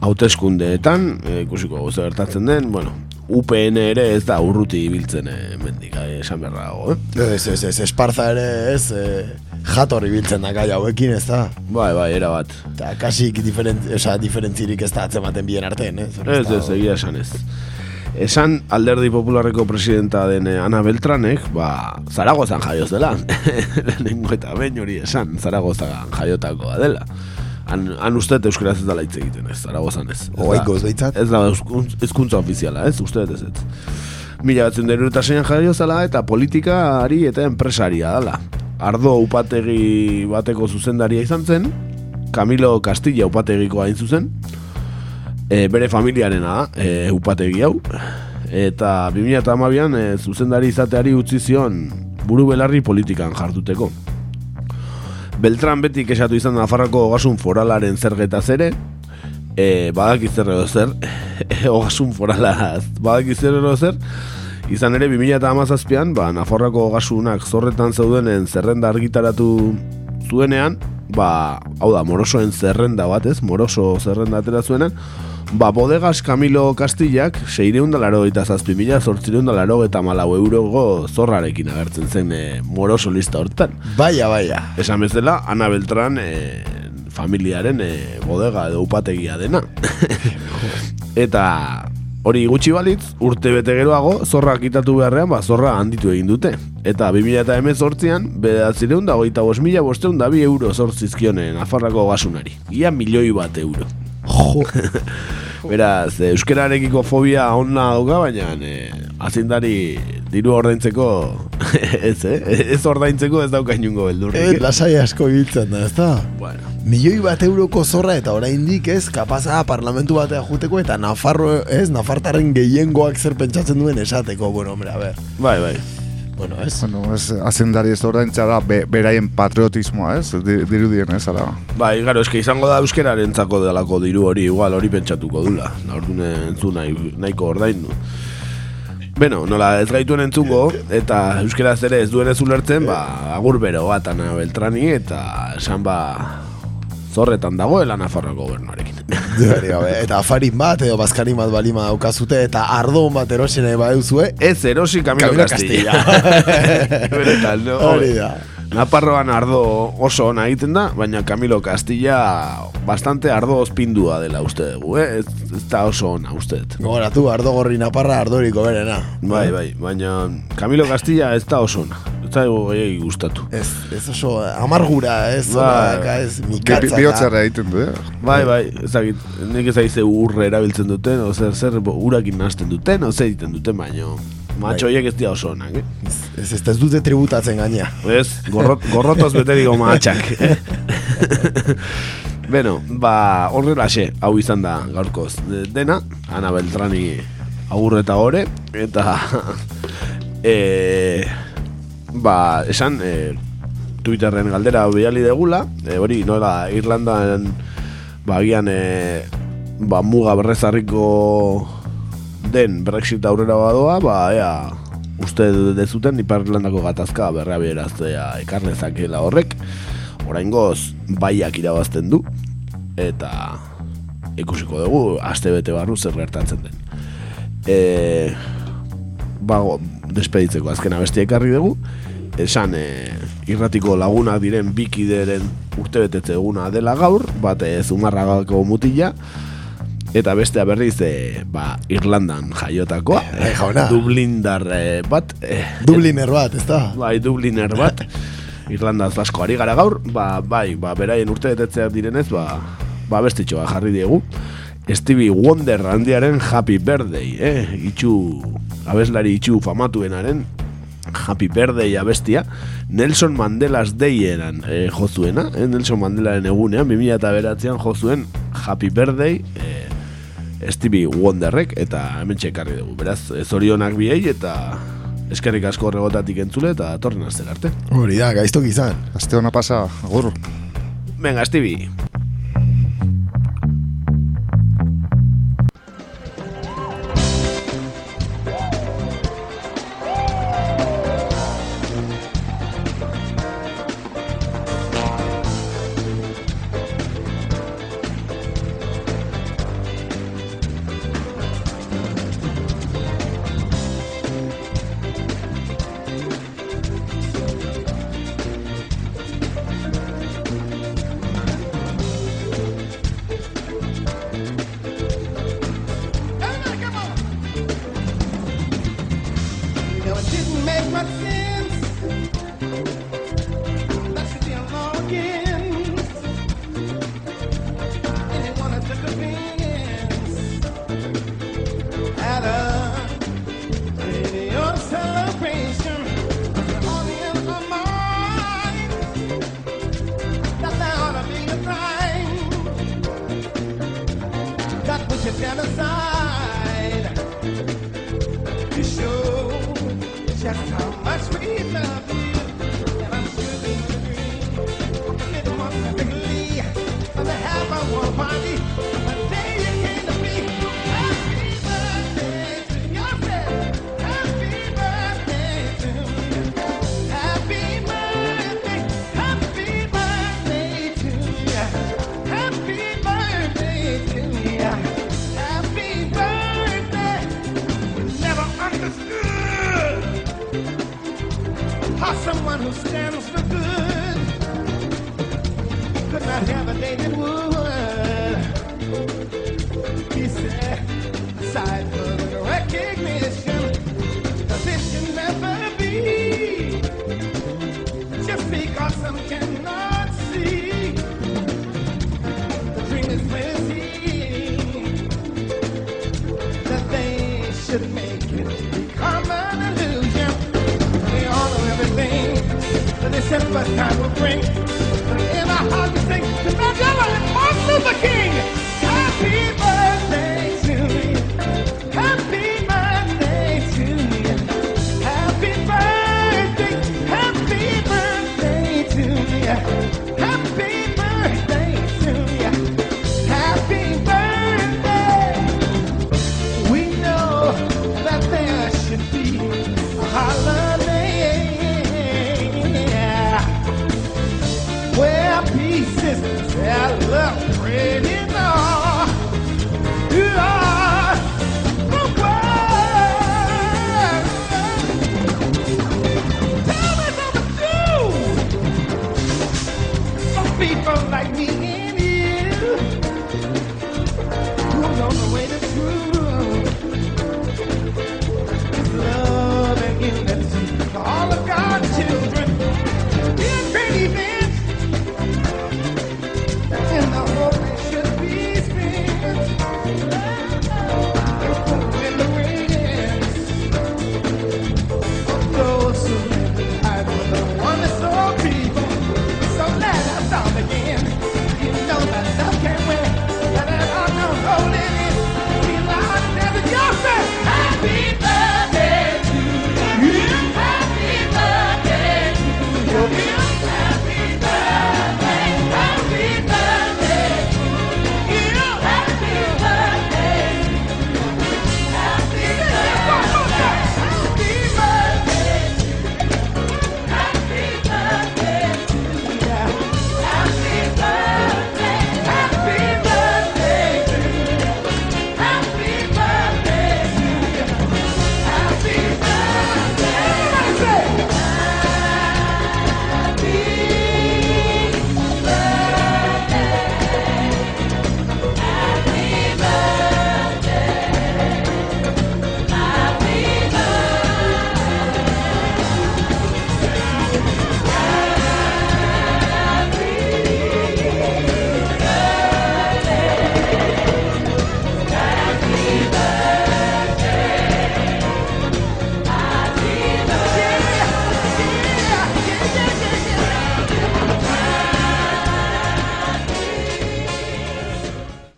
hauteskundeetan, eh, ikusiko zer gertatzen den, bueno, UPN ere ez da urruti ibiltzen eh, mendik, eh, esan beharra dago, eh? Ez, ez, ez, esparza ere ez, eh, jator ibiltzen da gai hauekin, ez da? Bai, bai, era bat. Eta kasik diferent, oza, diferentzirik ez da atzematen bien artean, eh? Ez, ez, egia esan ez. Esan alderdi popularreko presidenta den eh, Ana Beltranek, ba, Zaragozan jaioz dela. [LAUGHS] Lehenengo eta behin hori esan, Zaragozan jaiotakoa dela. Han, han uste euskaraz ez dela hitz egiten ez, Zaragozan ez. Ez Oaikoz behitzat. Ez da hezkuntza ofiziala, ez, uste ez ez. Mila batzen deru eta zeinan jaio zela eta politikari eta enpresaria dela. Ardo upategi bateko zuzendaria izan zen, Camilo Castilla upategiko hain zuzen, e, bere familiarena da, e, upategi hau, eta 2008an e, zuzendari izateari utzi zion buru belarri politikan jarduteko. Beltran betik esatu izan Nafarroko ogasun foralaren zergetaz ere, e, badaki zer edo zer, [LAUGHS] ogasun forala badaki zer edo zer, izan ere 2008an, ba, Nafarroko ogasunak zorretan zeudenen zerrenda argitaratu zuenean, ba, hau da, morosoen zerrenda bat ez, moroso zerrenda atera zuenean, ba, bodegas Camilo Castillak, seireun da laro eta zazpi mila, zortzireun da laro eta malau eurogo zorrarekin agertzen zen e, moroso lista hortan. Baia, baia. Esan bezala, Ana Beltran e, familiaren e, bodega edo upategia dena. [LAUGHS] eta hori gutxi balitz, urte bete geroago, zorra kitatu beharrean, ba, zorra handitu egin dute. Eta 2018an, bedatzireun da goita bos mila bosteun da bi euro zortzizkione Nafarrako gasunari. Ia milioi bat euro. Jo. [LAUGHS] Beraz, eh, euskararekiko fobia onna dauka, baina eh, azindari diru ordaintzeko [LAUGHS] ez, eh? Ez ordaintzeko ez dauka inungo Eh, beldurrik. lasai asko ibiltzen da, ez da? Bueno. Milioi bat euroko zorra eta oraindik ez kapaza parlamentu batea juteko eta Nafarro, ez, Nafartarren gehiengoak zer pentsatzen duen esateko, bueno, hombre, a ver. Bai, bai. Bueno, ez. Bueno, ez, azendari ez ordaintza da, be, beraien patriotismoa, ez? Di- Dirudien, ez, ara. Bai, garo, eske izango da euskeraren zako delako diru hori, igual hori pentsatuko dula. Na, orduan entzun nahi, nahiko ordaindu. Beno, nola ez gaituen entzungo, eta euskeraz ere ez duen ez ulertzen, ba, agur bero bat Ana Beltrani, eta esan ba, zorretan dagoela Nafarroko gobernuarekin. [LAUGHS] Eta afarin bat edo bazkarin bat balima daukazute eta ardon bat erosen ere badeuzue. Ez erosi Camilo, Camilo Castilla. [LAUGHS] Beretan, no? Hori da. Naparroan ardo oso ona egiten da, baina Camilo Castilla bastante ardo ospindua dela uste dugu, eh? Ez, ez da oso ona uste dut. Gogoratu, ardo gorri naparra ardoriko berena. Bai, bai, baina Camilo Castilla ez da oso ona. Ez da gehiagi gustatu. Ez, ez oso amargura, ez, Bai. bai. ez, mikatza. Bihotzara egiten du, eh? Bai, bai, ezagit, nik ez aize urre erabiltzen duten, o zer, urakin nahasten duten, o zer egiten duten, baina matxo horiek ez dira oso onak, eh? Ez, ez, ez dute tributatzen gaina. Ez, gorrot, gorrotoz beteriko matxak. eh? [LAUGHS] Beno, ba, horrelaxe, hau izan da gaurkoz de- dena, Ana Beltrani agur eta gore, eta [LAUGHS] e, ba, esan, e, Twitterren galdera bidali degula, e, hori nola Irlandan ba, agian e, ba, muga berrezarriko den Brexit aurrera badoa, ba, ea, uste dezuten Ipar Irlandako gatazka berra beraztea ekarnezakela horrek, oraingoz baiak irabazten du, eta ikusiko dugu, aste bete barru zer gertatzen den. E, ba, despeditzeko azken abestia ekarri dugu, esan e, irratiko lagunak diren bikideren urtebetetze eguna dela gaur, bat e, zumarragako mutila, eta bestea berriz e, ba, Irlandan jaiotakoa, Eh, jauna. Dublindar e, bat, e, Dubliner bat, ez da? bai, Dubliner bat, Irlandaz asko ari gara gaur, ba, bai, ba, beraien urtebetetzeak direnez, ba, ba bestitxoa jarri diegu. Stevie Wonder handiaren Happy Birthday, eh? Itxu, abeslari itxu famatuenaren Happy Birthday abestia Nelson Mandela's Dayeran eh, jozuena, eh? Nelson Mandelaren egunean 2009an jozuen Happy Birthday eh, Stevie Wonderrek eta hemen txekarri dugu beraz, zorionak biei eta eskerrik asko horregotatik entzule eta torren azten arte Hori da, gaiztok izan. Aste hona pasa, agur. Venga, Stevie time will bring. In our heart we sing to Mandela and Martin Luther King. Happy